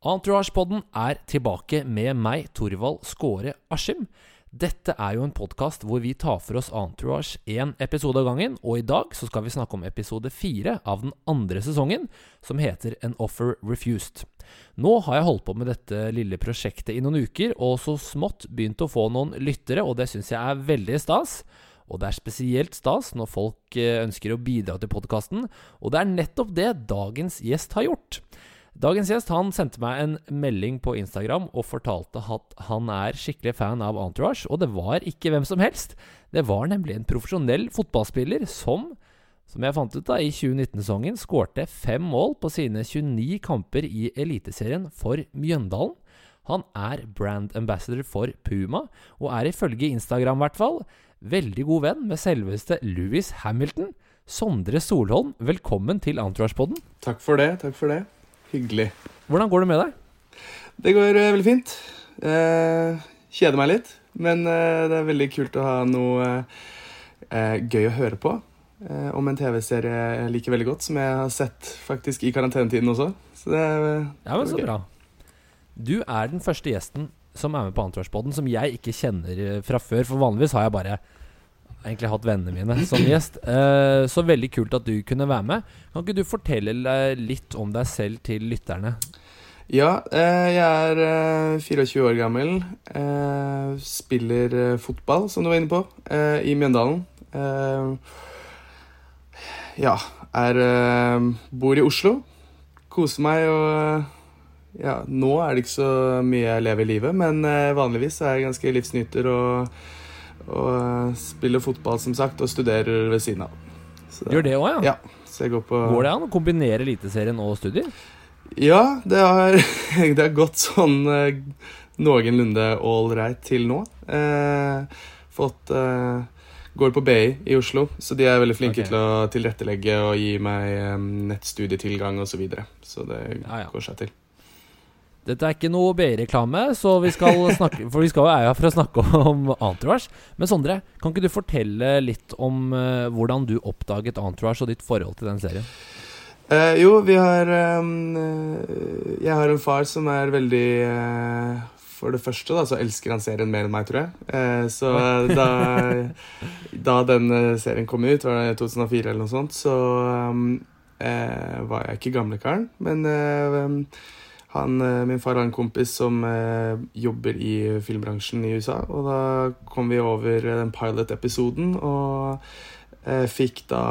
Entourage-podden er tilbake med meg, Torvald Skåre Askim. Dette er jo en podkast hvor vi tar for oss Entourage én episode av gangen, og i dag så skal vi snakke om episode fire av den andre sesongen, som heter An Offer Refused. Nå har jeg holdt på med dette lille prosjektet i noen uker, og så smått begynt å få noen lyttere, og det syns jeg er veldig stas. Og det er spesielt stas når folk eh, ønsker å bidra til podkasten, og det er nettopp det dagens gjest har gjort. Dagens gjest han sendte meg en melding på Instagram og fortalte at han er skikkelig fan av Entourage. Og det var ikke hvem som helst. Det var nemlig en profesjonell fotballspiller som, som jeg fant ut da, i 2019-sesongen skårte fem mål på sine 29 kamper i Eliteserien for Mjøndalen. Han er brand ambassador for Puma, og er ifølge Instagram i hvert fall veldig god venn med selveste Louis Hamilton. Sondre Solholm, velkommen til Entourage-podden. Takk for det. takk for det. Hyggelig. Hvordan går det med deg? Det går uh, veldig fint. Uh, kjeder meg litt, men uh, det er veldig kult å ha noe gøy å høre på. om en TV-serie jeg liker veldig godt, som jeg har sett faktisk i karantenetiden også. Så det, ja, men så bra. Du er den første gjesten som er med på Entourage-poden, som jeg ikke kjenner fra før. For vanligvis har jeg bare egentlig hatt vennene mine som gjest. Uh, så veldig kult at du kunne være med. Kan ikke du fortelle litt om deg selv til lytterne? Ja, uh, jeg er uh, eh, 24 år gammel. spiller fotball, som du var inne på, i Mjøndalen. ja, er Bor i Oslo. Koser meg og ja, nå er det ikke så mye jeg lever i livet, men vanligvis er jeg ganske livsnyter og og eh, spiller fotball, som sagt, og studerer ved siden av. Så, Gjør det òg, ja? ja så jeg går, på, går det an å kombinere Eliteserien og studier? Ja, det har, det har gått sånn eh, noenlunde ålreit til nå. Eh, fått eh, Går på BI i Oslo, så de er veldig flinke okay. til å tilrettelegge og gi meg um, nettstudietilgang osv. Så, videre. så det ja, ja. går seg til. Dette er ikke noe BI-reklame, for vi skal jo er her for å snakke om Entourage. Men Sondre, kan ikke du fortelle litt om uh, hvordan du oppdaget Entourage og ditt forhold til den serien? Uh, jo, vi har um, Jeg har en far som er veldig uh, For det første da, så elsker han serien mer enn meg, tror jeg. så da, da den serien kom ut, var det 2004 eller noe sånt, så um, var jeg ikke gamlekaren, men han, eh, min far har en kompis som eh, jobber i filmbransjen i USA, og da kom vi over den pilot-episoden og eh, fikk da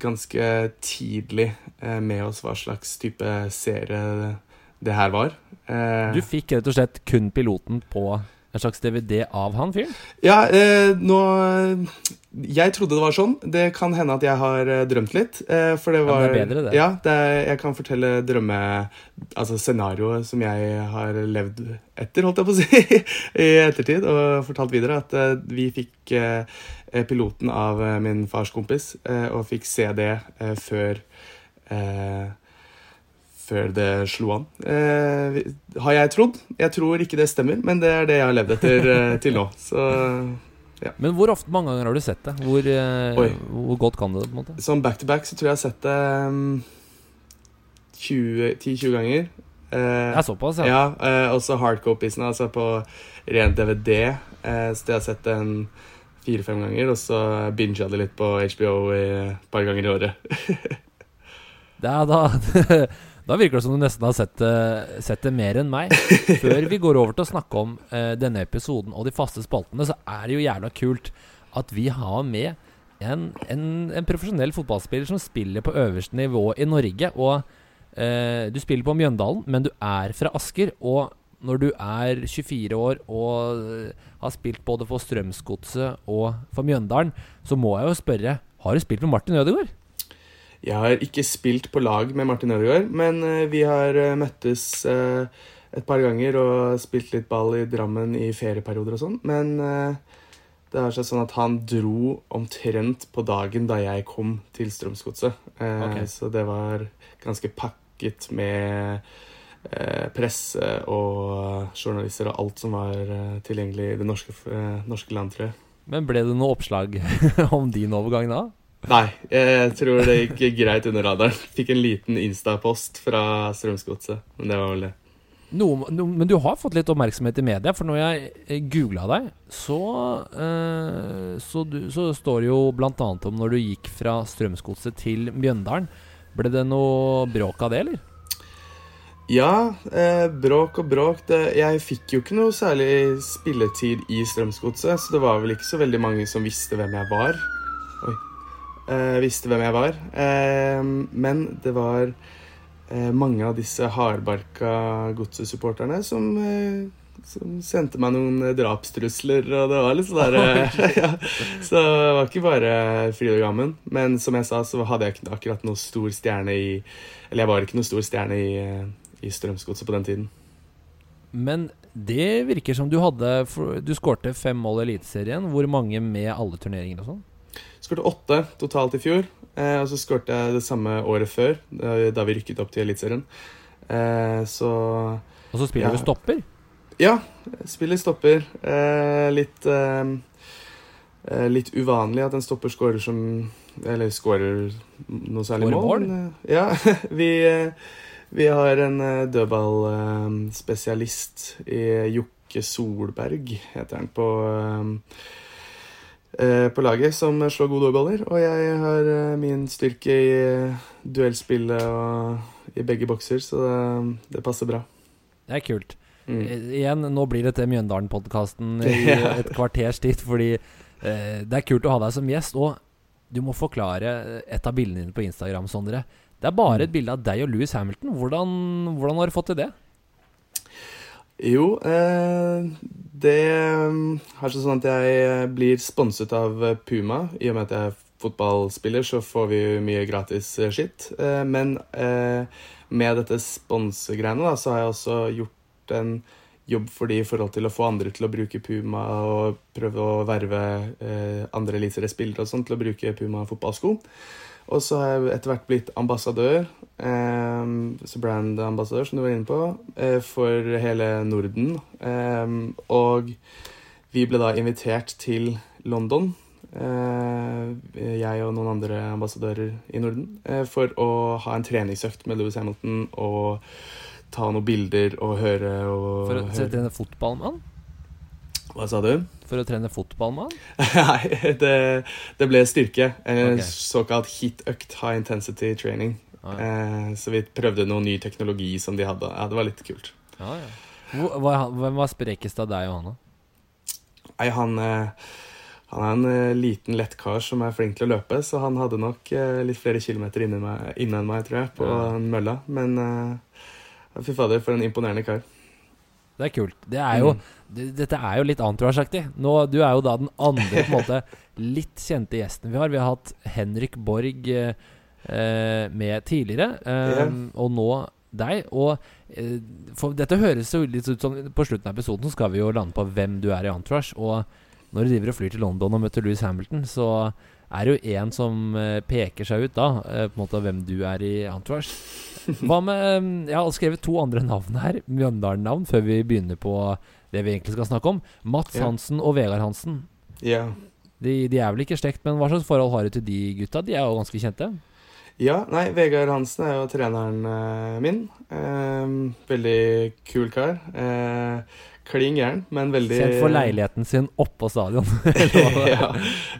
ganske tidlig med oss hva slags type serie det her var. Du fikk rett og slett kun piloten på en slags DVD av han fyren? Ja, eh, nå Jeg trodde det var sånn. Det kan hende at jeg har eh, drømt litt. Eh, for det var ja, Det er bedre, det. Ja, det er, jeg kan fortelle drømme... Altså scenarioet som jeg har levd etter, holdt jeg på å si, i ettertid, og fortalt videre. At eh, vi fikk eh, piloten av eh, min fars kompis, og fikk se det før eh, før det slo an. Eh, har jeg trodd. Jeg tror ikke det stemmer, men det er det jeg har levd etter eh, til nå. Så, ja. Men hvor ofte, mange ganger har du sett det? Hvor, eh, hvor godt kan du det? på en måte? Sånn back to back så tror jeg jeg har sett det um, 10-20 ganger. Eh, det er såpass, ja. ja eh, også hardcopisen, altså på ren DVD. Eh, så det har jeg sett den fire-fem ganger, og så binga det litt på HBO et par ganger i året. det er da Da virker det som du nesten har sett, sett det mer enn meg. Før vi går over til å snakke om uh, denne episoden og de faste spaltene, så er det jo jævla kult at vi har med en, en, en profesjonell fotballspiller som spiller på øverste nivå i Norge. Og uh, du spiller på Mjøndalen, men du er fra Asker. Og når du er 24 år og har spilt både for Strømsgodset og for Mjøndalen, så må jeg jo spørre Har du spilt med Martin Ødegaard? Jeg har ikke spilt på lag med Martin Ødegaard, men eh, vi har eh, møttes eh, et par ganger og spilt litt ball i Drammen i ferieperioder og sånn. Men det har seg sånn at han dro omtrent på dagen da jeg kom til Strømsgodset. Okay. Så det var ganske pakket med presse og journalister og alt som var tilgjengelig i det norske, norske land, tror jeg. Men ble det noe oppslag om din overgang da? Nei, jeg tror det gikk greit under radaren. Fikk en liten Insta-post fra Strømsgodset, men det var vel det. Noe, no, men du har fått litt oppmerksomhet i media, for når jeg googla deg, så, eh, så, du, så står det jo bl.a. om når du gikk fra Strømsgodset til Mjøndalen. Ble det noe bråk av det, eller? Ja, eh, bråk og bråk. Det, jeg fikk jo ikke noe særlig spilletid i Strømsgodset, så det var vel ikke så veldig mange som visste hvem jeg var. Oi. Eh, visste hvem jeg var. Eh, men det var Eh, mange av disse hardbarka godsesupporterne som, eh, som sendte meg noen drapstrusler, og det var litt sånn derre ja, Så det var ikke bare fryd og gammen. Men som jeg sa, så hadde jeg ikke akkurat noen stor stjerne i Eller jeg var ikke noen stor stjerne i, i Strømsgodset på den tiden. Men det virker som du hadde Du skårte fem mål i Eliteserien. Hvor mange med alle turneringer og sånn? Skårte åtte totalt i fjor. Eh, og så skårte jeg det samme året før, da vi rykket opp til Eliteserien. Eh, så Og så spiller ja. du stopper? Ja, spiller stopper. Eh, litt eh, eh, Litt uvanlig at en stopper skårer som Eller skårer noe særlig mål. Eh, ja, vi, vi har en dødballspesialist i Jokke Solberg, heter han, på på laget som slår gode dødballer. Og jeg har eh, min styrke i eh, duellspillet og i begge bokser, så det, det passer bra. Det er kult. Mm. Igjen, nå blir dette Mjøndalen-podkasten i et kvarters tid, fordi eh, det er kult å ha deg som gjest. Og du må forklare et av bildene dine på Instagram, Sondre. Det er bare mm. et bilde av deg og Louis Hamilton. Hvordan, hvordan har du fått til det? Jo, eh, det er sånn at jeg blir sponset av Puma. I og med at jeg er fotballspiller, så får vi mye gratis eh, skitt. Eh, men eh, med dette sponsegreiene, da, så har jeg også gjort en jobb for de i forhold til å få andre til å bruke Puma og prøve å verve eh, andre eliteseriespillere og sånn til å bruke Puma fotballsko. Og så har jeg etter hvert blitt ambassadør, eh, så brand-ambassadør, som du var inne på, eh, for hele Norden. Eh, og vi ble da invitert til London, eh, jeg og noen andre ambassadører i Norden, eh, for å ha en treningsøkt med Louis Hamilton og ta noen bilder og høre og For å fotball med han? Hva sa du? For å trene fotball med han? Nei, det, det, ble styrke. En okay. såkalt hit-økt, high intensity training. Ah, ja. eh, så vi prøvde noe ny teknologi som de hadde. Ja, Det var litt kult. Ah, ja. Hvem var sprekest av deg og han, da? Nei, han, eh, han er en eh, liten, lett kar som er flink til å løpe, så han hadde nok eh, litt flere kilometer innen meg, innen meg tror jeg, på ja. mølla. Men fy fader, for en imponerende kar. Det er kult. Det er jo, mm. det, dette er jo litt entourage-aktig. Du er jo da den andre på en måte litt kjente gjesten vi har. Vi har hatt Henrik Borg eh, med tidligere, eh, yeah. og nå deg. Og eh, for dette høres jo litt ut som På slutten av episoden så skal vi jo lande på hvem du er i entourage. Og når du driver og flyr til London og møter Louis Hamilton, så er det jo én som eh, peker seg ut da, eh, på en måte hvem du er i entourage. Hva med eh, Jeg har skrevet to andre navn her. Mjøndalen-navn, før vi begynner på det vi egentlig skal snakke om. Mats. Hansen og Vegard Hansen. Ja. De, de, er vel ikke slekt, men hva slags forhold har du til de gutta? De er jo ganske kjente? Ja, nei, Vegard Hansen er jo treneren min. Eh, veldig kul kar. Uh, Klin gæren, men veldig Kjent for leiligheten sin oppå stadion. ja,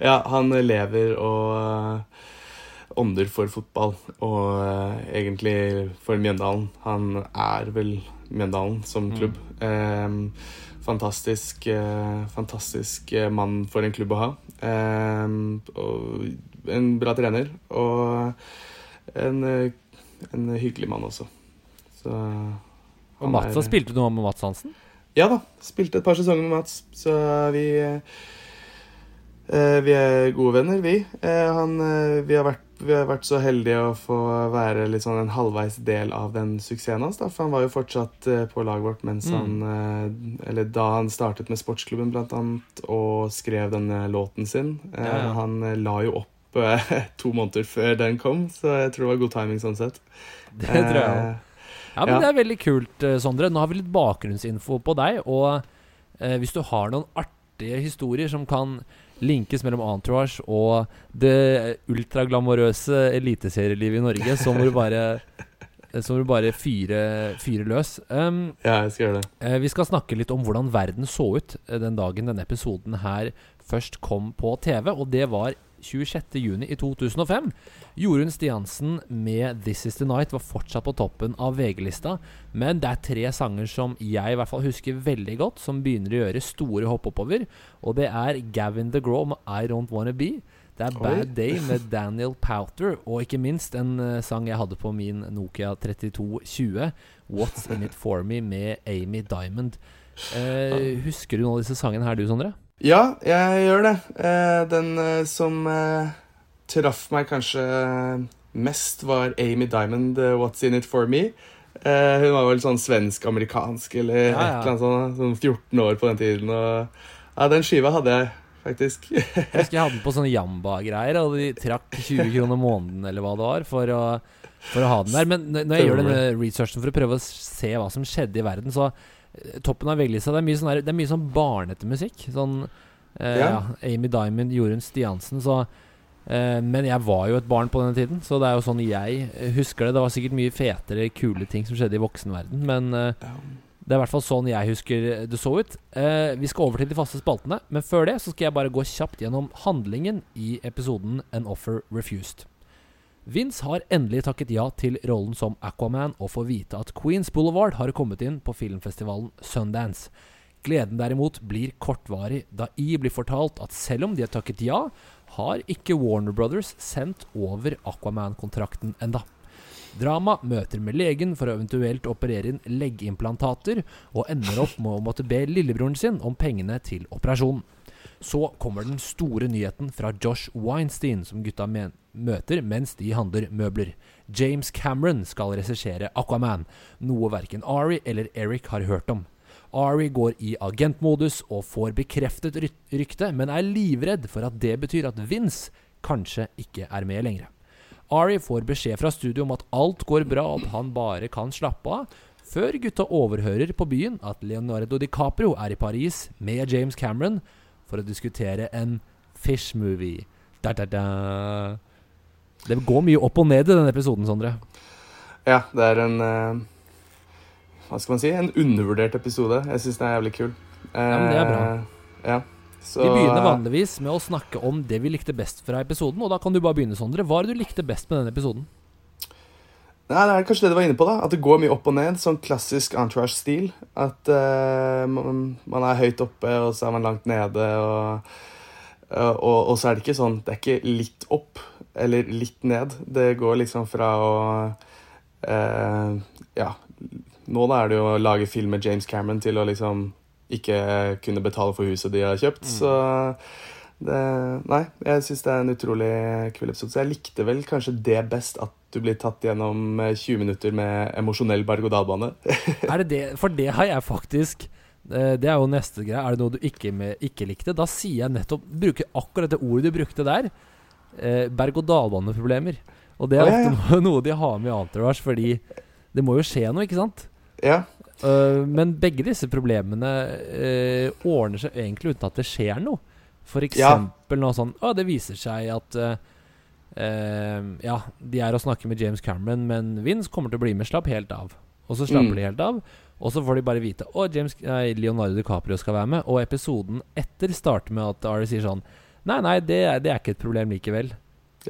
ja, han lever og ånder for fotball, og uh, egentlig for Mjøndalen. Han er vel Mjøndalen som mm. klubb. Mm. Eh, fantastisk, eh, fantastisk mann for en klubb å ha. Eh, og en bra trener. Og en, en hyggelig mann også. Så og Mats, er, Spilte du noe med Mats Hansen? Ja da. Spilte et par sesonger med Mats, så vi Eh, vi er gode venner, vi. Eh, han, eh, vi, har vært, vi, har vært, så heldige å få være litt sånn en halvveis del av den suksessen hans. Da, for han var jo fortsatt på laget vårt mens mm. han Eller da han startet med sportsklubben, blant annet, og skrev denne låten sin. Ja, ja. Han la jo opp to måneder før den kom, så jeg tror det var god timing sånn sett. Det tror jeg. Ja, men det er veldig kult, Sondre. Nå har vi litt bakgrunnsinfo på deg. Og eh, hvis du har noen artige historier som kan linkes mellom Entourage og det ultraglamorøse eliteserielivet i Norge, så må du bare Så må du bare fyre, fyre løs. Um, Ja, jeg skal gjøre det. Eh, Vi skal snakke litt om hvordan verden så ut eh, den dagen denne episoden her først kom på TV, og det var 26.6 i 2005. Jorunn Stiansen med 'This Is The Night' var fortsatt på toppen av VG-lista, men det er tre sanger som jeg i hvert fall husker veldig godt, som begynner å gjøre store hopp oppover, og det er Gavin DeGraw med 'I Don't Wanna Be'. Det er. Bad Day med Daniel Powter, og ikke minst en eh, sang jeg hadde på min Nokia 3220, What's In It For Me med Amy Diamond. Eh, husker du noen av disse sangene her, du, Sondre? Ja, jeg gjør det. Eh, den eh, som eh, traff meg kanskje mest, var Amy Diamond, 'What's In It For Me'. Eh, hun var vel sånn svensk-amerikansk eller Ja, et eller annet sånt. Sånn 14 år på den tiden. Og, ja, den skiva hadde jeg faktisk. Jeg husker jeg hadde den på sånne Jamba-greier, og de trakk 20 kroner måneden eller hva det var, for å, for å ha den der. Men når jeg gjør den researchen for å prøve å se hva som skjedde i verden, så Toppen av VG-lista, det er mye sånn, her- det er mye sånn barnete musikk. Sånn eh, ja. Amy Diamond, Jorunn Stiansen, så eh, Men jeg var jo et barn på denne tiden, så det er jo sånn jeg eh, husker det. Det var sikkert mye fetere, kule ting som skjedde i voksenverden, men eh, det er i hvert fall sånn jeg husker det så ut. Eh, vi skal over til de faste spaltene, men før det så skal jeg bare gå kjapt gjennom handlingen i episoden An Offer Refused. Vince har endelig takket ja til rollen som Aquaman og får vite at Queens Boulevard har kommet inn på filmfestivalen Sundance. Gleden derimot blir kortvarig, da I blir fortalt at selv om de har takket ja, har ikke Warner Brothers sendt over Aquaman-kontrakten enda. Drama møter med legen for å eventuelt operere inn leggimplantater, og ender opp med å måtte be lillebroren sin om pengene til operasjonen. Så kommer den store nyheten fra Josh Weinstein, som gutta møter mens de handler møbler. James Cameron skal regissere Aquaman, noe verken Ari eller Eric har hørt om. Ari går i agentmodus og får bekreftet ry ryktet, men er livredd for at det betyr at Vince kanskje ikke er med lenger. Ari får beskjed fra studio om at alt går bra, og han bare kan slappe av, før gutta overhører på byen at Leonardo DiCaprio er i Paris med James Cameron for å diskutere en fish-movie. Da, da, da. Det går mye opp og ned i denne episoden, Sondre. Ja, det er en uh, Hva skal man si? En undervurdert episode. Jeg syns den er jævlig kul. Ja, men det er bra. Eh, Ja. Så, Vi begynner vanligvis med å snakke om det vi likte best fra episoden, og da kan du bare begynne, Sondre. Hva er det du likte best med denne episoden? Nei, Det er kanskje det du var inne på, da. At det går mye opp og ned. Sånn klassisk entourage-stil. At uh, man, man er høyt oppe, og så er man langt nede. Og, og, og så er det ikke sånn Det er ikke litt opp eller litt ned. Det går liksom fra å uh, Ja, nå da er det jo å lage film med James Cameron til å liksom ikke kunne betale for huset de har kjøpt. Så det, nei, jeg syns det er en utrolig kul episode. Så jeg likte vel kanskje det best, at du blir tatt gjennom eh, 20 minutter med emosjonell berg-og-dal-bane. Er? For det har jeg faktisk eh, Det er jo neste greie. Er det noe du ikke, med, ikke likte? Da sier jeg nettopp Bruker akkurat det ordet du brukte der. Eh, Berg-og-dal-baneproblemer. Og det er ja, ofte noe de har med i Entourage, fordi det må jo skje noe, ikke sant? ja, Eh, men begge disse problemene eh, ordner seg egentlig uten at det skjer noe. For eksempel noe sånn Å, det viser seg at eh, eh, Ja, de er og snakker med James Cameron, men Vince kommer til å bli med. Slapp helt av. Og så slapper Mm. de helt av. Og så får de bare vite Å, James, nei, Leonardo DiCaprio skal være med. Og episoden etter starter med at Ari sier sånn Nei, nei, det, det er ikke et problem likevel.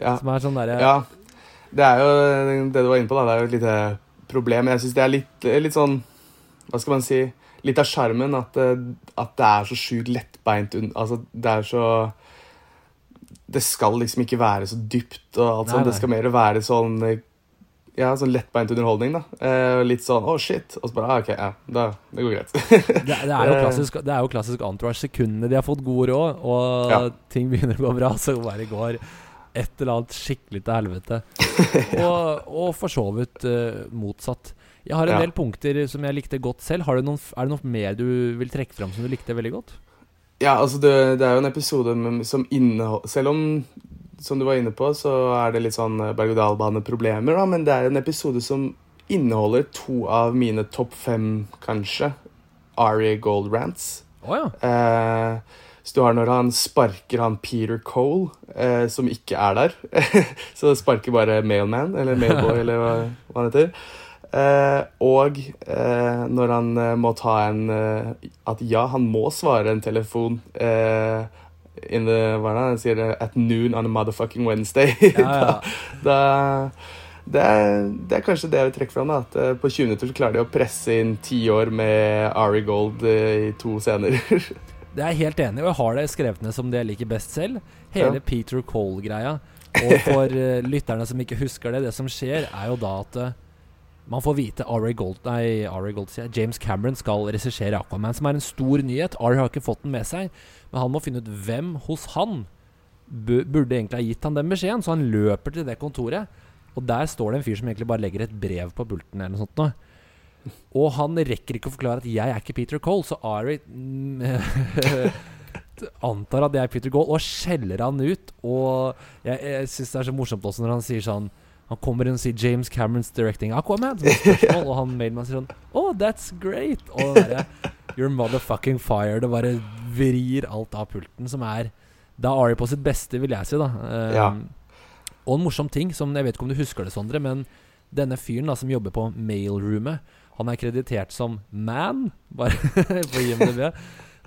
ja. Som er sånn derre Ja, det er jo det du var inne på, da. Det er jo et lite problem. Jeg syns det er litt, litt sånn Hva skal man si? Litt av sjarmen at, at det er så sjukt lettbeint. Altså, det er så Det skal liksom ikke være så dypt og alt Nei, sånt. Det skal mer være sånn ja, sånn lettbeint underholdning, da. Eh, litt sånn 'å, shit', og så bare ah, 'ok, ja, da, det går greit'. Det, det er jo klassisk, det er jo klassisk entourage. Sekundene de har fått god råd, og Ja. ting begynner å gå bra, så bare går et eller annet skikkelig til helvete. og, og for så vidt uh, motsatt. Jeg har en Ja. del punkter som jeg likte godt selv. Har du noen, er det noe mer du vil trekke fram som du likte veldig godt? Ja, altså det, det er jo en episode som inneholder Selv om, som du var inne på, så er det litt sånn eh, berg-og-dal-bane-problemer, da, men det er en episode som inneholder to av mine topp fem, kanskje, Arie Gold Rants. Oh, ja. Eh, så du har når han sparker han Peter Cole, eh, som ikke er der. så sparker bare Mailman, eller Mailboy, eller hva, hva han heter. Eh, og eh, når han eh, må ta en At ja, han må svare en telefon eh, in the, hva er det han sier? det? At noon on a motherfucking Wednesday. Ja, ja. da, det, er, det er kanskje det jeg vil trekke fram. da, At på 20 minutter så klarer de å presse inn ti år med Ari Gold i to scener. Det er jeg helt enig i, og jeg har det skrevet ned som det jeg liker best selv. Hele Ja. Peter Cole-greia. Og for lytterne som ikke husker det, det som skjer, er jo da at man får vite Ari Gold, nei, Ari Gold sier James Cameron skal regissere Aquaman, som er en stor nyhet. Ari har ikke fått den med seg, men han må finne ut hvem hos han burde egentlig ha gitt han den beskjeden. Så han løper til det kontoret, og der står det en fyr som egentlig bare legger et brev på pulten eller noe sånt. noe. Og han rekker ikke å forklare at 'jeg er ikke Peter Cole', så Ari antar at jeg er Peter Cole, og skjeller han ut. Og jeg, jeg syns det er så morsomt også når han sier sånn Han kommer inn og sier 'James Cameron's directing Aquaman', spørsmål, og han mailmannen sier sånn 'Oh, that's great'. Og derre 'You're motherfucking fired', og bare vrir alt av pulten, som er Da er Ari på sitt beste, vil jeg si, da. Um, Ja. Og en morsom ting, som jeg vet ikke om du husker det, Sondre, men denne fyren da som jobber på mailroomet, han er kreditert som Man, bare på IMDb.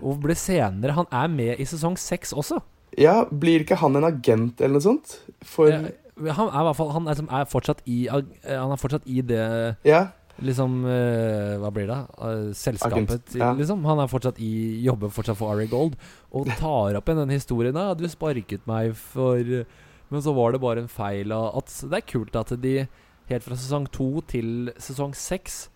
Og ble senere Han er med i sesong seks også. ja, blir ikke han en agent eller noe sånt? For Eh, Han er fall Han er, som er fortsatt i eh, Han er fortsatt i det Ja. Liksom eh, Hva blir det? Eh, selskapet ja. liksom. Han er fortsatt i jobber fortsatt for Ari Gold og tar opp igjen den historien. Ja, du sparket meg for Men så var det bare en feil. At, det er kult at de helt fra sesong to til sesong seks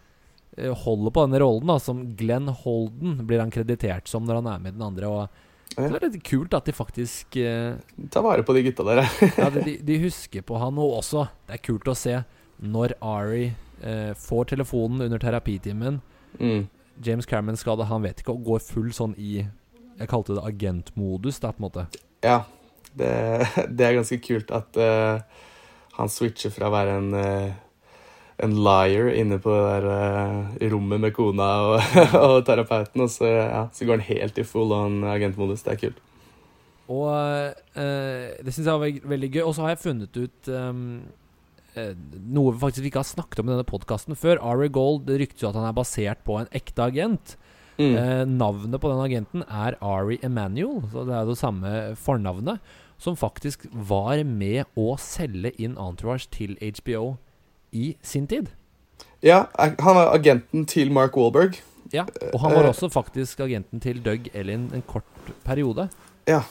holder på denne rollen, da, som Glenn Holden blir han kreditert som når han er med i den andre. Og Ja. det er litt kult at de faktisk eh, Ta vare på de gutta der. ja, de, de husker på han, og også Det er kult å se når Ari eh, får telefonen under terapitimen. mm. James Cameron skal det, han vet ikke, og går full sånn i Jeg kalte det agentmodus, da, på en måte. Ja. Det, det er ganske kult at uh, han switcher fra å være en eh, en liar inne på det der eh, rommet med kona og, og terapeuten, og så, ja, så går han helt i full on agentmodus. Det er kult. Og eh, det syns jeg var veldig gøy. Og så har jeg funnet ut um, noe vi faktisk ikke har snakket om i denne podkasten før. Ari Gold ryktes jo at han er basert på en ekte agent. Mm. Eh, navnet på den agenten er Ari Emanuel, så det er det samme fornavnet. Som faktisk var med å selge inn Entourage til HBO i sin tid. Ja, han er agenten til Mark Wahlberg. Ja, Og han var Eh, også faktisk agenten til Doug Ellin en kort periode. Ja.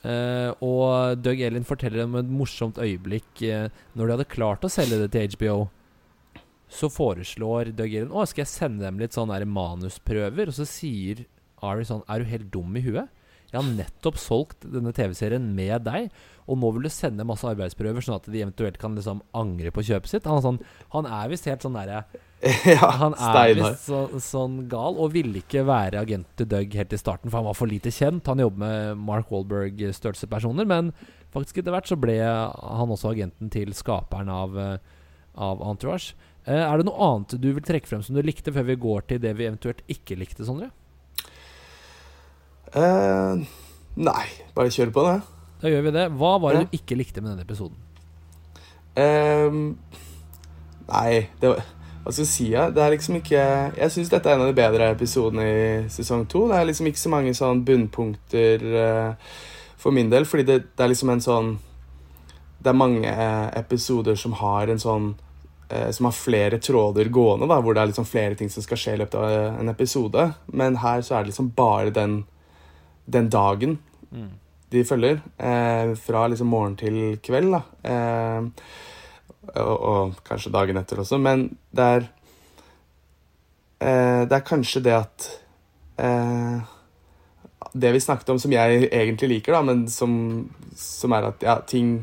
Uh, og Doug Ellin forteller om et morsomt øyeblikk uh, når de hadde klart å selge det til HBO. Så foreslår Doug Ellin Å, skal jeg sende dem litt sånne manusprøver. Og så sier Ari sånn Er du helt dum i huet? Jeg har nettopp solgt denne TV-serien med deg, og nå vil du sende masse arbeidsprøver, sånn at de eventuelt kan liksom angre på kjøpet sitt. Han er, sånn, han er visst helt sånn derre ja, han er visst så, sånn gal, og ville ikke være agent til Doug helt i starten, for han var for lite kjent. Han jobber med Mark Wahlberg-størrelsespersoner, men faktisk etter hvert så ble han også agenten til skaperen av, eh, av Entourage. Eh, er det noe annet du vil trekke frem som du likte, før vi går til det vi eventuelt ikke likte, Sondre? Eh, nei, bare kjør på det. Da gjør vi det. Hva var det Ja. du ikke likte med denne episoden? Ehm, nei, det var Hva skal jeg si? Ja? Det er liksom ikke Jeg syns dette er en av de bedre episodene i sesong to. Det er liksom ikke så mange sånn bunnpunkter eh, for min del, fordi det, det er liksom en sånn Det er mange eh, episoder som har en sånn Som har flere tråder gående, da, hvor det er liksom flere ting som skal skje i løpet av en episode. Men her så er det liksom bare den, den dagen Mm. de følger. Eh, fra liksom morgen til kveld, da. Eh, og, og kanskje dagen etter også. Men det er eh, Det er kanskje det at eh, Det vi snakket om som jeg egentlig liker, da, men som, som er at ja, ting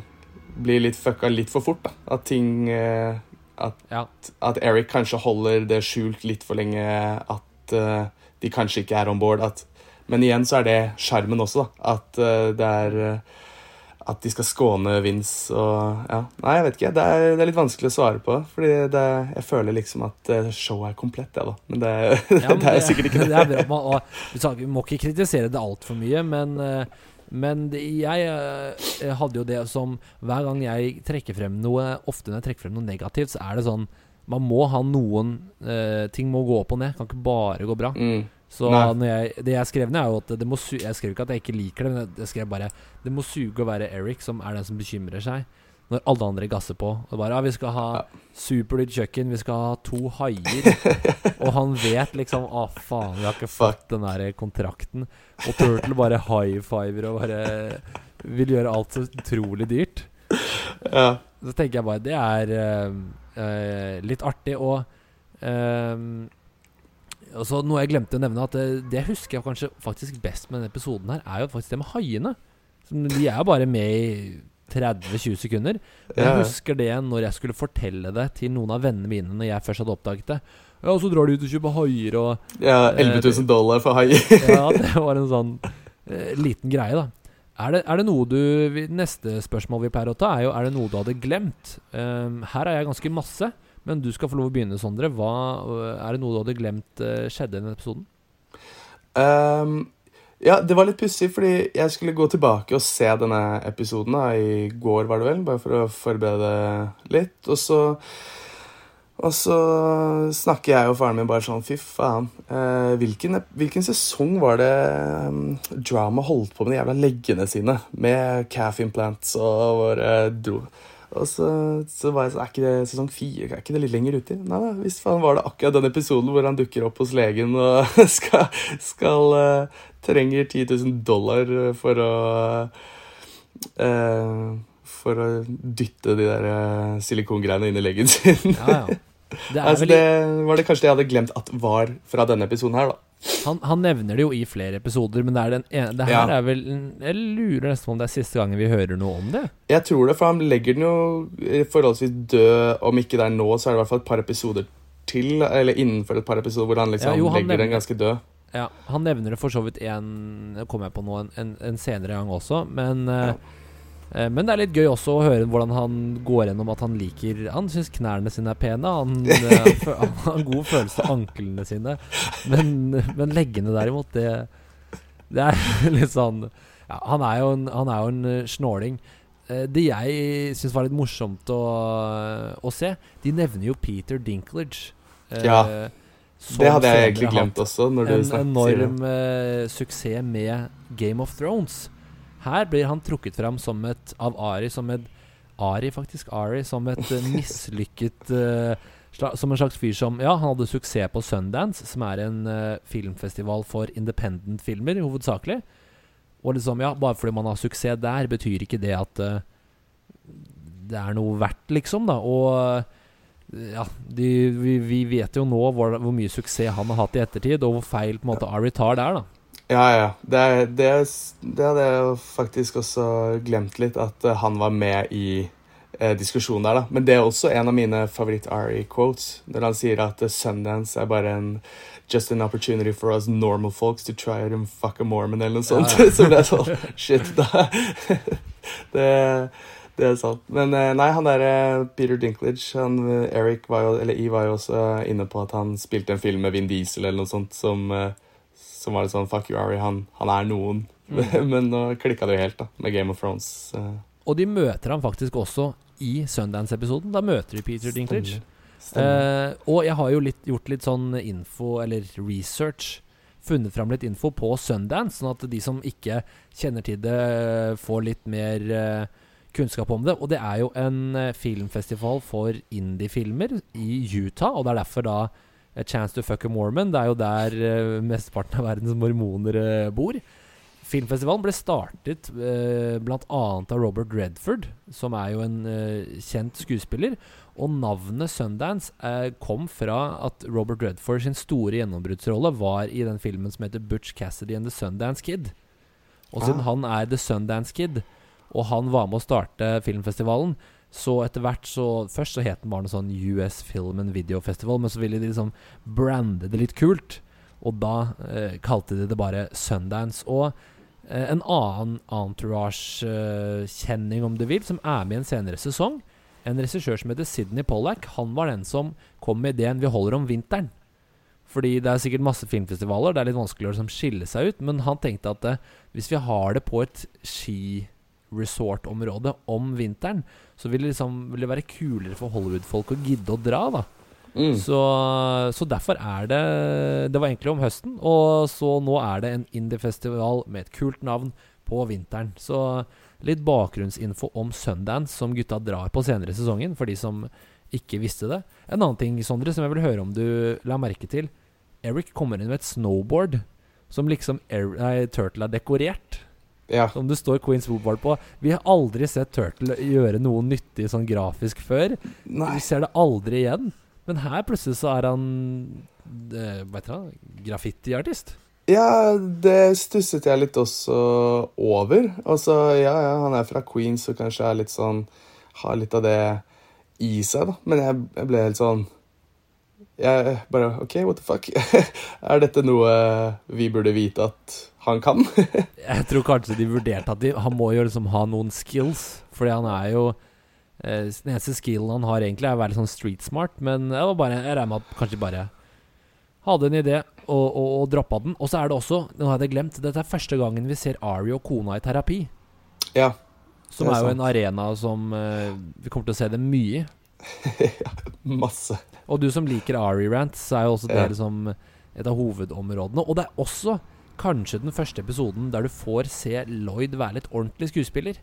blir litt fucka litt for fort. da. At ting eh, At, Ja. at Eric kanskje holder det skjult litt for lenge. At eh, de kanskje ikke er on board. At, men igjen så er det sjarmen også, da. At eh, det er eh, At de skal skåne Vince og Ja. Nei, jeg vet ikke. Det er, det er litt vanskelig å svare på. Fordi det, jeg føler liksom at eh, showet er komplett, jeg, da. Men det, Ja, men det er sikkert ikke det. det er bra. Man, og, vi må ikke kritisere det altfor mye, men, men jeg hadde jo det som Hver gang jeg trekker frem noe Ofte når jeg trekker frem noe negativt, så er det sånn Man må ha noen eh, Ting må gå opp og ned. Kan ikke bare gå bra. Mm. Så når jeg, det jeg skrev ned, er jo at det må su Jeg skrev ikke at jeg ikke liker det, men jeg- skrev bare Det må suge å være Eric, som er den som bekymrer seg. Når alle andre gasser på. Og bare Ja, vi skal ha Ja. superdyrt kjøkken, vi skal ha to haier. og han vet liksom Å, faen, vi har ikke fått den der kontrakten. Og Turtle bare high fiver og bare vil gjøre alt så utrolig dyrt. Ja. Så tenker jeg bare Det er uh, uh, litt artig. Og eh, og så Noe jeg glemte å nevne, at det, det jeg husker jeg kanskje faktisk best med denne episoden, her er jo faktisk det med haiene. De er jo bare med i 30-20 sekunder. Men jeg husker det når jeg skulle fortelle det til noen av vennene mine når jeg først hadde oppdaget det. Ja, og så drar de ut og kjøper haier og ja 11 000 dollar for haier. Ja, det var en sånn uh, liten greie, da. Er det, er det noe du Neste spørsmål vi pleier å ta, er jo Er det noe du hadde glemt. Um, her er jeg ganske masse, men du skal få lov å begynne, Sondre. Hva, er det noe du hadde glemt eh, skjedde i denne episoden? Um, ja, det var litt pussig, fordi jeg skulle gå tilbake og se denne episoden da, i går, var det vel, bare for å forberede litt. Og så, og så snakker jeg og faren min bare sånn Fy faen. eh, hvilken, hvilken sesong var det um, drama holdt på med de jævla leggene sine? Med calf implants og bare dro og så, så var jeg sånn Er ikke det sesong fire? Er ikke det litt lenger uti? Nei da, visst faen var det akkurat den episoden hvor han dukker opp hos legen og skal, skal eh, Trenger 10 000 dollar for å uh, For å dytte de der eh, silikongreiene inn i leggen sin. Ja, ja. Det altså, vel, det var det kanskje det jeg hadde glemt at var fra denne episoden her, da. han, han nevner det jo i flere episoder, men det, er den ene, det her Ja. er vel Jeg lurer nesten på om det er siste gangen vi hører noe om det. Jeg tror det, for han legger den jo forholdsvis død. Om ikke det er nå, så er det i hvert fall et par episoder til. Eller innenfor et par episoder hvor han liksom Ja, jo, han legger den ganske død. Ja, Han nevner det for så vidt en Det kom jeg på nå en, en, en senere gang også, men eh, eh, Men det er litt gøy også å høre hvordan han går gjennom at han liker Han syns knærne sine er pene. Han, eh, han, har en god følelse av anklene sine. Men, men leggene, derimot, det Det er litt sånn ja, Han er jo en, han er jo en eh, snåling. Eh, Det jeg syns var litt morsomt å, å se, de nevner jo Peter Dinklage. eh, Ja. Det hadde jeg egentlig glemt også. når du en snakker, sier enorm eh, suksess med Game of Thrones. Her blir han trukket fram som et av Ari som et Ari, faktisk. Ari som et uh, mislykket uh, Som en slags fyr som Ja, han hadde suksess på Sundance, som er en uh, filmfestival for independent-filmer, hovedsakelig. Og liksom, ja, bare fordi man har suksess der, betyr ikke det at eh, det er noe verdt, liksom, da. Og eh, ja, de, vi, vi vet jo nå hvor, hvor mye suksess han har hatt i ettertid, og hvor feil på en måte Ari tar der, da. Ja, ja. Det, er- det, er- det hadde jeg faktisk også glemt litt, at eh, han var med i eh, diskusjonen der, da. Men det er også en av mine favoritt-Ari-quotes, når han sier at eh, Sundance er bare en Just an opportunity for us normal folks to try it and fuck a Mormon, eller noe sånt. Ja. Så ble jeg sånn Shit, da. det, det er sant. Men eh, nei, han derre Peter Dinklage, han Eric var jo, eller I var jo også inne på at han spilte en film med Vin Diesel eller noe sånt som eh, som var litt sånn Fuck you, Ari. Han, han er noen. Men nå klikka det jo helt, da, med Game of Thrones. eh, Og de møter ham faktisk også i Sundance-episoden. Da møter de Peter Dinklage. Eh, og jeg har jo litt, gjort litt sånn info, eller research, funnet fram litt info på Sundance, sånn at de som ikke kjenner til det, får litt mer eh, kunnskap om det. Og det er jo en eh, filmfestival for indie-filmer i Utah, og det er derfor da A Chance to Fuck a Mormon. Det er jo der uh, mesteparten av verdens mormoner eh, bor. Filmfestivalen ble startet eh, bl.a. av Robert Redford, som er jo en eh, kjent skuespiller. Og navnet Sundance eh, kom fra at Robert Redford sin store gjennombruddsrolle var i den filmen som heter Butch Cassidy and The Sundance Kid. Og siden Ah. han er The Sundance Kid, og han var med å starte filmfestivalen, så etter hvert så Først så het den bare noe sånn US Film and Video Festival, men så ville de liksom brande det litt kult. Og da eh, kalte de det bare Sundance. Og eh, en annen Entourage-kjenning, om du vil, som er med i en senere sesong, en regissør som heter Sidney Pollack, han var den som kom med ideen 'Vi holder om vinteren'. Fordi det er sikkert masse filmfestivaler, det er litt vanskelig å liksom skille seg ut. Men han tenkte at eh, hvis vi har det på et skiresortområde om vinteren, så vil det, liksom, vil det være kulere for Hollywood-folk å gidde å dra, da. Mm. Så, så derfor er det Det var egentlig om høsten, og så nå er det en indie-festival med et kult navn på vinteren. Så litt bakgrunnsinfo om Sundance, som gutta drar på senere i sesongen, for de som ikke visste det. En annen ting, Sondre, som jeg vil høre om du la merke til. Eric kommer inn med et snowboard som liksom er, nei, Turtle har dekorert. Ja. Som det står Queens Football på. Vi har aldri sett Turtle gjøre noe nyttig sånn grafisk før. Nei. Vi ser det aldri igjen. Men her plutselig så er han uh, Hva heter? Graffitiartist. Ja, det stusset jeg litt også over. Altså, ja, ja, han er fra Queens og kanskje er litt sånn Har litt av det i seg, da. Men jeg, jeg ble helt sånn Jeg bare OK, what the fuck? er dette noe vi burde vite at han kan? Jeg tror kanskje de vurderte at de, han må jo liksom ha noen skills. Fordi han er jo eh, Den eneste skillen han har egentlig, er å være litt sånn street smart. Men jeg, var bare, jeg regner med at kanskje bare hadde en idé og, og, og droppa den. Og så er det også, nå hadde jeg glemt, dette er første gangen vi ser Ari og kona i terapi. ja. Som er er, jo en arena som eh, vi kommer til å se det mye i. Masse. Og du som liker Ari-rant, så er jo også det Ja. liksom et av hovedområdene. Og det er også kanskje den første episoden der du får se Lloyd være litt ordentlig skuespiller.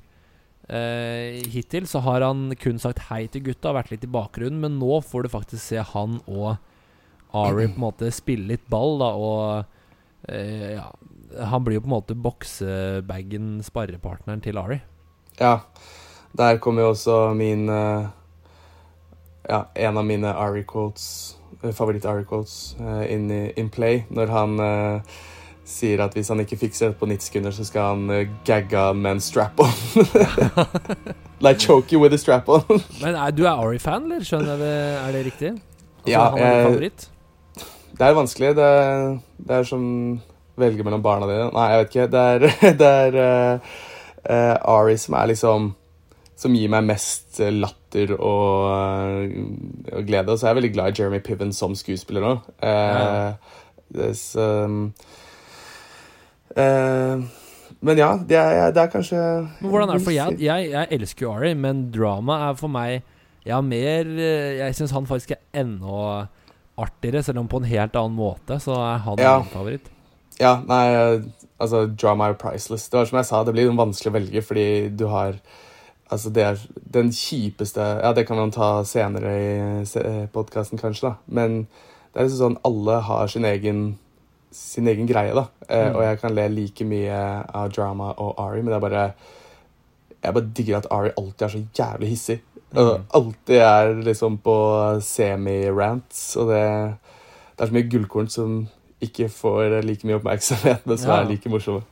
Uh, hittil så har han kun sagt hei til gutta, vært litt i bakgrunnen, men nå får du faktisk se han og Ari på en måte spille litt ball, da, og uh, ja Han blir jo på en måte boksebagen, sparrepartneren til Ari. Ja. Der kommer jo også min uh, Ja, en av mine Ari-quotes, favoritt-Ari-quotes, in, in play. Når han eh, sier at hvis han ikke fikser det på 90 sekunder, så skal han uh, gagga med en strap-on. like choke you with a strap-on. Men er, du er Ari-fan, eller? Skjønner jeg det? Er det riktig? Altså, Ja, han er jeg- favoritt? Det er vanskelig. Det, er- det er som velge mellom barna dine. Nei, jeg vet ikke. Det er, det er uh, uh, Ari som er liksom Som gir meg mest eh, latter og, eh, og glede. Og så er jeg veldig glad i Jeremy Piven som skuespiller nå. Ja. det, eh, men ja, det er, det er kanskje Men hvordan er det for jeg, jeg, jeg elsker jo Ari, men drama er for meg Jeg har mer eh, Jeg syns han faktisk er enda artigere, selv om på en helt annen måte. Så er han Ja. min favoritt. Ja, nei, altså Drama er priceless. Det var som jeg sa, det blir vanskelig å velge fordi du har Altså, det er den kjipeste Ja, det kan man ta senere i podkasten, kanskje, da. Men det er liksom sånn alle har sin egen sin egen greie, da. Eh, Mm. Og jeg kan le like mye av drama og Ari, men det er bare Jeg bare digger at Ari alltid er så jævlig hissig. Mm. alltid er liksom på semi-rants, og det Det er så mye gullkorn som ikke får like mye oppmerksomhet, men som Ja. er like morsomme.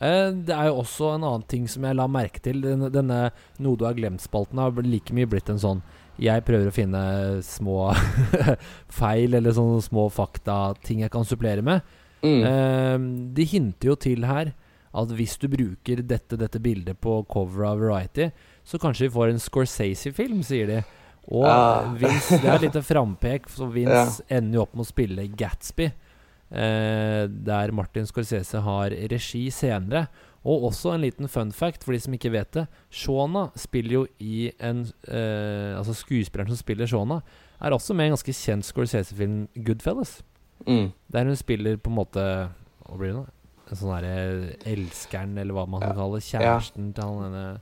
Eh, det er jo også en annen ting som jeg la merke til. Denne, denne Noe du har glemt-spalten har like mye blitt en sånn Jeg prøver å finne små feil eller sånne små fakta-ting jeg kan supplere med. Mm. Eh, de hinter jo til her at hvis du bruker dette, dette bildet på cover av Variety, så kanskje vi får en Scorsese-film, sier de. Og Ah. Vince, det er et lite frampek, så Vince ender jo opp med å spille Gatsby. Eh, der Martin Scorsese har regi senere. Og også en liten fun fact for de som ikke vet det. Shona spiller jo i en eh, Altså skuespilleren som spiller Shona, er også med i en ganske kjent Scorsese-film, Goodfellas. Mm. Der hun spiller på en måte Hva blir det nå? En sånn derre elskeren, eller hva man kan Ja. kalle. Kjæresten til han ene,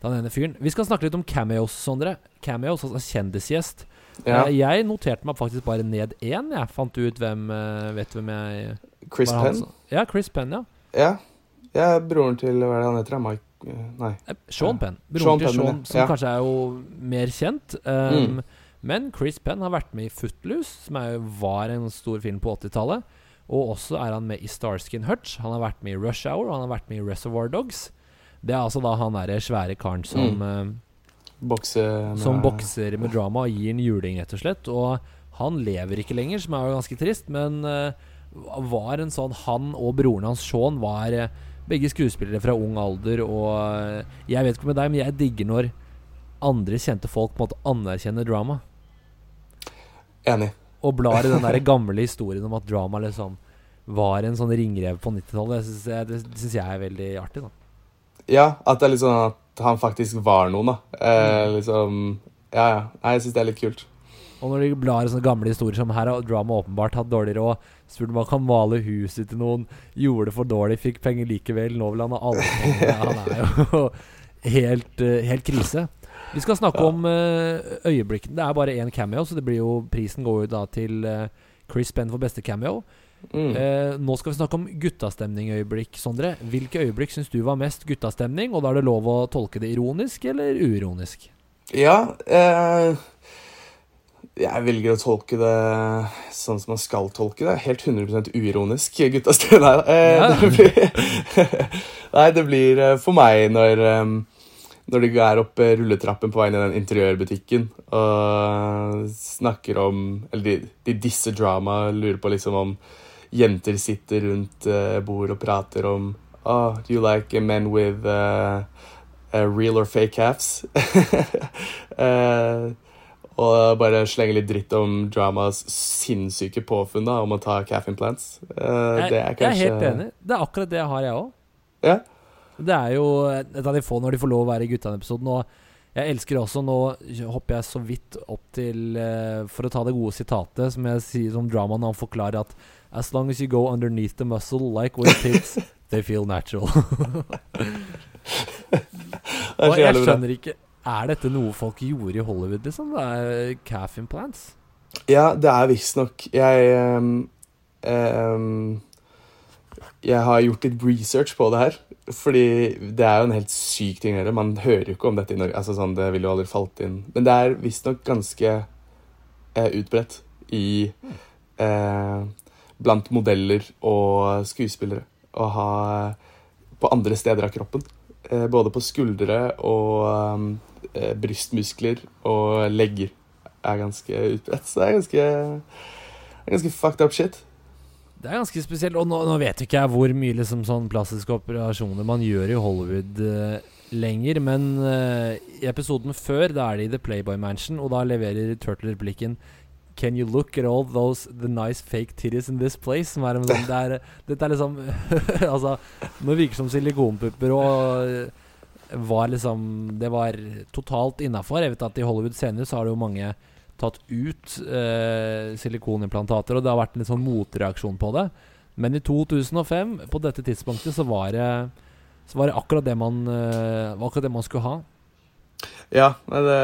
til han ene fyren. Vi skal snakke litt om cameos, Sondre. Cameos, altså kjendisgjest. Ja. Eh, Jeg noterte meg faktisk bare ned én. Jeg fant ut hvem eh, Vet du hvem jeg Chris Penn? Ja, Chris Penn, ja. Ja. Ja. Broren til Hva er det han heter? Mike eh, Nei. Eh, Sean Penn. Penn. Sean til Penn, Sean, som Ja. kanskje er jo mer kjent. Um, Mm. Men Chris Penn har vært med i Footloose, som er, var en stor film på 80-tallet. Og også er han med i Starskin Hutch. Han har vært med i Rush Hour, og han har vært med i Reservoir Dogs. Det er altså da han derre svære karen som, Mm. eh, Bokse med som bokser med drama og gir en juling, rett og slett. Og han lever ikke lenger, som er jo ganske trist, men uh, var en sånn Han og broren hans Sean var eh, begge skuespillere fra ung alder, og eh, jeg vet ikke med deg, men jeg digger når andre kjente folk på en måte anerkjenner drama. Enig. Og blar i den der gamle historien om at drama liksom var en sånn ringrev på 90-tallet. Det syns jeg, synes jeg er veldig artig. da Ja, at det er litt sånn at han faktisk var noen, da. Eh, Mm. liksom Ja, ja. Nei, jeg syns det er litt kult. Og når de blar i sånne gamle historier som her har Drama åpenbart hatt dårligere råd, spurte om han kan male huset til noen, gjorde det for dårlig, fikk penger likevel, nå vil han ha alle pengene. Han er jo helt, eh, helt krise. Vi skal snakke om uh, øyeblikkene. Det er bare én cameo, så det blir jo prisen går jo da til uh, Chris Penn for beste cameo. Mm. Eh, nå skal vi snakke om guttastemning-øyeblikk, Sondre. Hvilke øyeblikk syns du var mest guttastemning? Og da er det lov å tolke det ironisk eller uironisk? Ja eh, Jeg velger å tolke det sånn som man skal tolke det. Helt 100 uironisk gutta. Nei, eh, Ja. det blir, nei, det blir eh, for meg når eh, når de er oppe rulletrappen på vei ned i den interiørbutikken og snakker om Eller de, de disser drama, lurer på liksom om jenter sitter rundt uh, bord og prater om Oh, do you like men with uh, uh, real or fake calves? Eh, og bare slenge litt dritt om dramas sinnssyke påfunn da, om å ta calf implants. jeg, det er Jeg er helt enig. Det er akkurat det jeg har, jeg òg. Ja. Det er jo et av de få når de får lov å være i Guttan-episoden. Og jeg elsker også Nå hopper jeg så vidt opp til uh, For å ta det gode sitatet som jeg sier som dramaen, han forklarer at As long as you go underneath the muscle like with tits, they feel natural. Og jeg skjønner ikke Er dette noe folk gjorde i Hollywood, liksom? Det er calf implants? Ja, det er visstnok Jeg um, um, Jeg har gjort litt research på det her. Fordi det er jo en helt syk ting å. Man hører jo ikke om dette i Norge. Altså sånn, Det ville jo aldri falt inn. Men det er visstnok ganske uh, utbredt i uh, Blant modeller og skuespillere å ha på andre steder av kroppen. Eh, både på skuldre og eh, brystmuskler og legger er ganske utbredt. Så det er ganske, er ganske fucked up shit. Det er ganske spesielt. Og nå, nå vet jo ikke jeg hvor mye liksom sånn plastiske operasjoner man gjør i Hollywood eh, lenger, men eh, i episoden før, da er det i The Playboy Mansion, og da leverer Turtle replikken Can you look at all those the nice fake titties in this place? Som er sånn, det er, Dette er liksom Altså, nå virker det som silikonpupper og eh, var liksom Det var totalt innafor. Jeg vet at i Hollywood senere så har det jo mange tatt ut eh, silikonimplantater, og det har vært en litt sånn motreaksjon på det. Men i 2005, på dette tidspunktet, så var det, så var det akkurat det man eh, akkurat det man skulle ha. Ja, det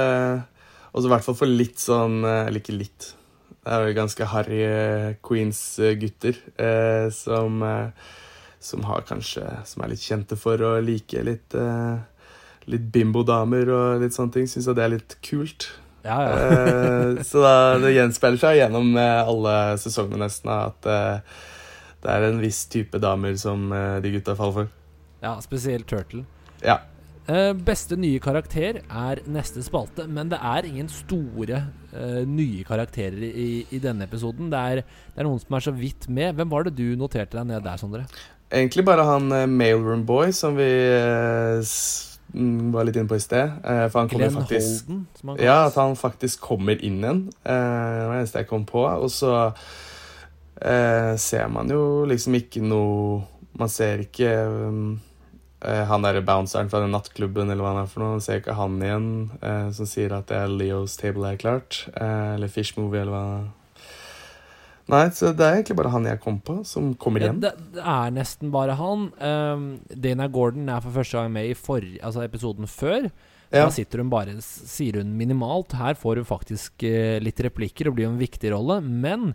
Også i hvert fall for litt sånn eh, Eller ikke litt. Det er jo ganske harry eh, Queens-gutter eh, som eh, Som har kanskje Som er litt kjente for å like litt eh, Litt bimbo-damer og litt sånne ting. Syns jeg det er litt kult. Ja, ja. Eh, så da, det gjenspeiler seg gjennom eh, alle sesongene nesten at eh, det er en viss type damer som de gutta faller for. ja spesielt Turtle. Ja. Beste nye karakter er neste spalte, men det er ingen store uh, nye karakterer i, i denne episoden. Det er, det er noen som er så vidt med. Hvem var det du noterte deg ned der, Sondre? Egentlig bare han uh, Mailroom Boy som vi mm, var litt inne på i sted. Eh, for han kommer Glenn faktisk Holden, Ja, at han faktisk kommer inn igjen. Eh, det var det eneste jeg kom på. Og så eh, ser man jo liksom ikke noe Man ser ikke um, eh, han derre bounceren fra den nattklubben eller hva han er for noe. Man ser ikke han igjen eh, som sier at det er Leos table er klart. Eh, eller Fish Movie eller hva Nei, så det er egentlig bare han jeg kom på, som kommer Ja, igjen. det, det er nesten bare han. Um, Dana Gordon er for første gang med i for, altså episoden før. Ja. Da sitter hun bare sier hun minimalt. Her får hun faktisk uh, litt replikker og blir jo en viktig rolle. Men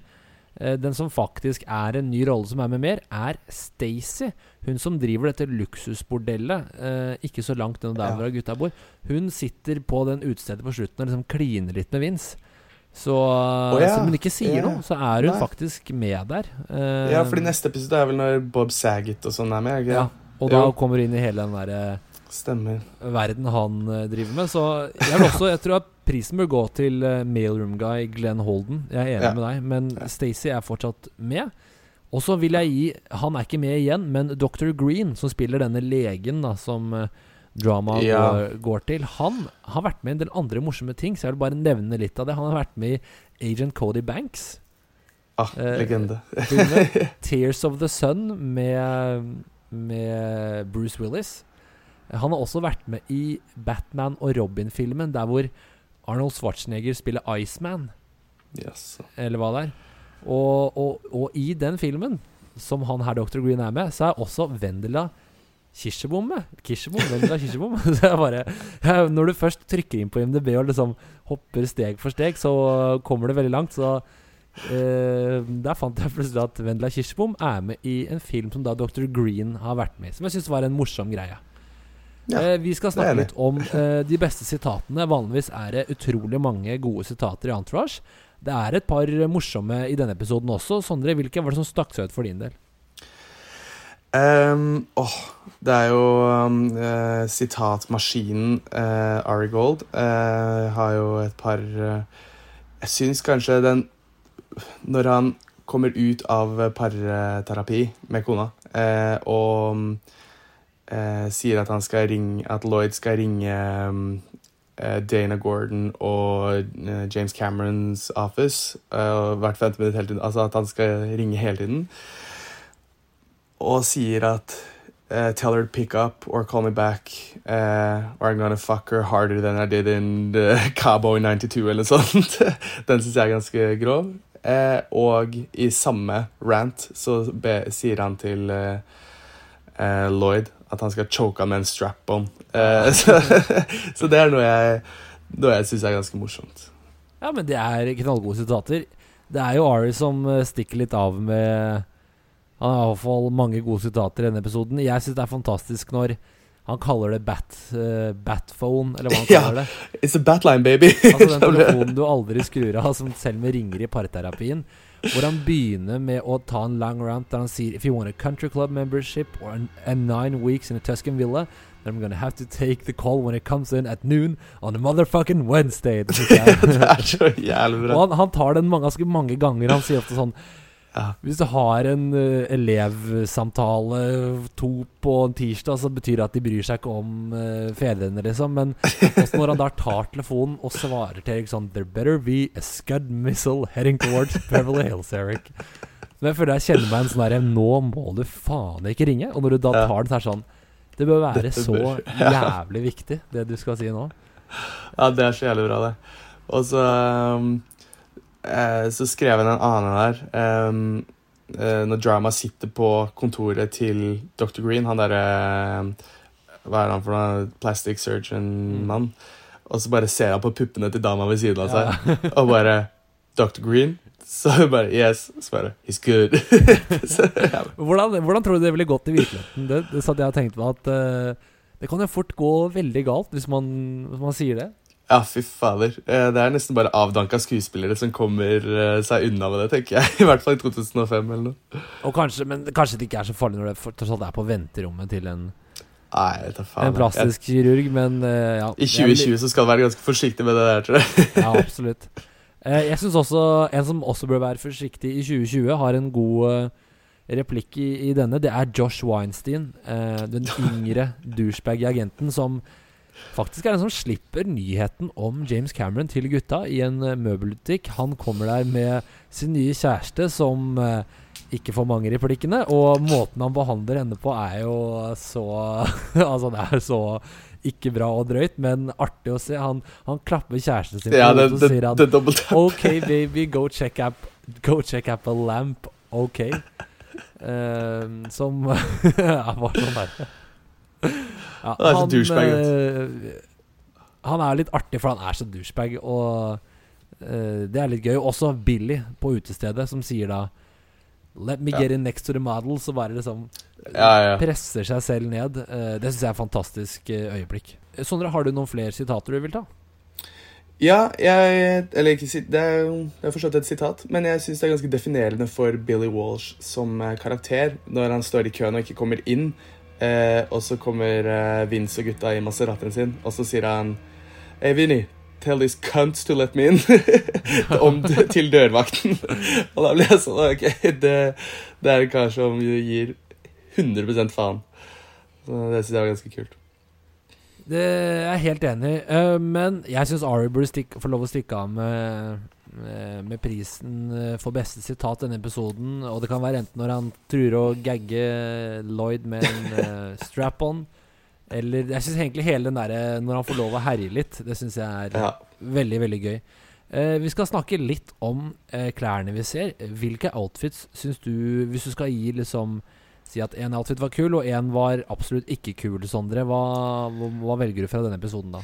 uh, den som faktisk er en ny rolle som er med mer, er Stacey. Hun som driver dette luksusbordellet uh, ikke så langt unna der Ja. hvor gutta bor. Hun sitter på den utestedet på slutten og liksom kliner litt med Vince. Så ja. Som hun ikke sier yeah. noe, så er hun Nei. faktisk med der. Uh, Ja, fordi neste episode er vel når Bob Saget og sånn er med? Ikke? ja. Og da Jo. kommer hun inn i hele den derre Stemmer. verden han eh, driver med. Så jeg også Jeg tror at prisen bør gå til uh, mailroom guy Glenn Holden. Jeg er enig Ja. med deg, men Ja. Stacey er fortsatt med. Og så vil jeg gi Han er ikke med igjen, men Dr. Green, som spiller denne legen da som eh, drama Ja. går, går til, han har vært med i en del andre morsomme ting, så jeg vil bare nevne litt av det. Han har vært med i Agent Cody Banks. Ah, Eh, legende. Tears of the Sun med, med Bruce Willis. Han har også vært med i Batman og Robin-filmen, der hvor Arnold Schwarzenegger spiller Iceman. Yes. eller hva det er. Og, og, og i den filmen, som han her Dr. Green er med, så er også Vendela Kirsebom med. Kirsebom, Vendela Kirsebom. så jeg bare Når du først trykker inn på IMDb og liksom hopper steg for steg, så kommer det veldig langt. Så eh, der fant jeg plutselig at Vendela Kirsebom er med i en film som da Dr. Green har vært med i. Som jeg syns var en morsom greie. Ja, Eh, vi skal snakke litt om eh, de beste sitatene. Vanligvis er det utrolig mange gode sitater i Entourage. Det er et par morsomme i denne episoden også. Sondre, hvilke var det som stakk seg ut for din del? Ehm, oh, det er jo um, uh, sitatmaskinen uh, Ari Gold eh, har jo et par eh, Jeg syns kanskje den Når han kommer ut av parterapi med kona eh, og um, eh, sier at han skal ringe At Lloyd skal ringe eh, Dana Gordon og eh, James Camerons office eh, hvert femte minutt hele tiden. Altså at han skal ringe hele tiden og sier at uh, Tell her to pick up or call me back, Uh, or I'm gonna fuck her harder than I did in the Cowboy 92, eller noe sånt. Den syns jeg er ganske grov. Uh, og i samme rant så be, sier han til Lloyd at han skal choke han med en strap-on. Så, så det er noe jeg, noe jeg syns er ganske morsomt. Ja, men det er knallgode sitater. Det er jo Ari som stikker litt av med Han har iallfall mange gode sitater i denne episoden. Jeg syns det er fantastisk når han kaller det bat, uh, batphone, eller hva han kaller det. It's a batline, baby! Altså den telefonen du aldri skrur av, som selv med ringer i parterapien. Hvor han begynner med å ta en lang rant der han sier If you want a country club membership or an, and nine weeks in a Tuscan villa, then I'm gonna have to take the call when it comes in at noon on a motherfucking Wednesday. Det er så jævlig bra. Han, han tar den mange, ganske mange ganger. Han sier ofte sånn Ja. Hvis du har en uh, elevsamtale to på en tirsdag, så betyr det at de bryr seg ikke om uh, fedrene, liksom. Men også når han da tar telefonen og svarer til Erik sånn There better be a scud missile heading towards Beverly Hills, Eric. Men jeg føler jeg kjenner meg en sånn derre Nå må du faen ikke ringe. Og når du da tar den, så er det sånn Det bør være Dette så bør- jævlig viktig, det du skal si nå. Ja, det er så jævlig bra, det. Og så um, eh, Så skrev han en annen der. Um, eh, når Drama sitter på kontoret til Dr. Green, han derre Hva er han for noe? Plastic surgeon-mann. Og så bare ser han på puppene til dama ved siden av seg, og bare Dr. Green? Så bare Yes. Så bare He's good. så, ja. Hvordan, hvordan tror du det ville gått i virkeligheten? Det, det satt jeg og tenkte på at uh, det kan jo fort gå veldig galt hvis man, hvis man sier det. Ja, fy fader. Eh, Det er nesten bare avdanka skuespillere som kommer eh, seg unna med det, tenker jeg. I hvert fall i 2005 eller noe. Og kanskje, men kanskje det ikke er så farlig når det for- er på venterommet til en, Nei, jeg en plastisk kirurg, men eh, ja. I 2020 så skal du være ganske forsiktig med det der, tror jeg. Ja, absolutt. Jeg syns også en som også bør være forsiktig i 2020, har en god replikk i, i denne. Det er Josh Weinstein, den yngre douchebag-agenten som faktisk er det en som slipper nyheten om James Cameron til gutta i en eh, møbelbutikk. Han kommer der med sin nye kjæreste, som eh, ikke får mange replikkene. Og måten han behandler henne på, er jo så Altså, det er så ikke bra og drøyt, men artig å se. Han, han klapper kjæresten sin Ja, det, hodet og sier han OK, baby, go check up Go check up a lamp. OK. Uh, som var sånn der. Ja, Han er så douchebag, eh, han er litt artig, for han er så douchebag, og uh, det er litt gøy. Også Billy på utestedet, som sier da Let me get in next to the model. Så bare liksom Ja, ja. presser seg selv ned. Uh, det syns jeg er et fantastisk øyeblikk. Sondre, har du noen flere sitater du vil ta? Ja, jeg Eller ikke Det er det er forstått et sitat, men jeg syns det er ganske definerende for Billy Walsh som karakter når han står i køen og ikke kommer inn, eh, og så kommer eh, Vince og gutta i Maseratien sin, og så sier han Hey, Vinny, tell these cunts to let me in. Om til dørvakten. og da blir jeg sånn Ok, det, det er en kar som gir 100 faen. Så det syns jeg var ganske kult. Det er jeg helt enig i. uh, men jeg syns Ari burde få lov å stikke av med, med, med prisen eh, for beste sitat denne episoden. Og det kan være enten når han truer å gagge Lloyd med en uh, strap-on, eller Jeg syns egentlig hele den derre når han får lov å herje litt, det syns jeg er Ja. veldig, veldig gøy. Uh, vi skal snakke litt om uh, klærne vi ser. Hvilke outfits syns du Hvis du skal gi liksom Si at én outfit var kul, og én var absolutt ikke kul, Sondre. Hva, hva, hva velger du fra denne episoden, da?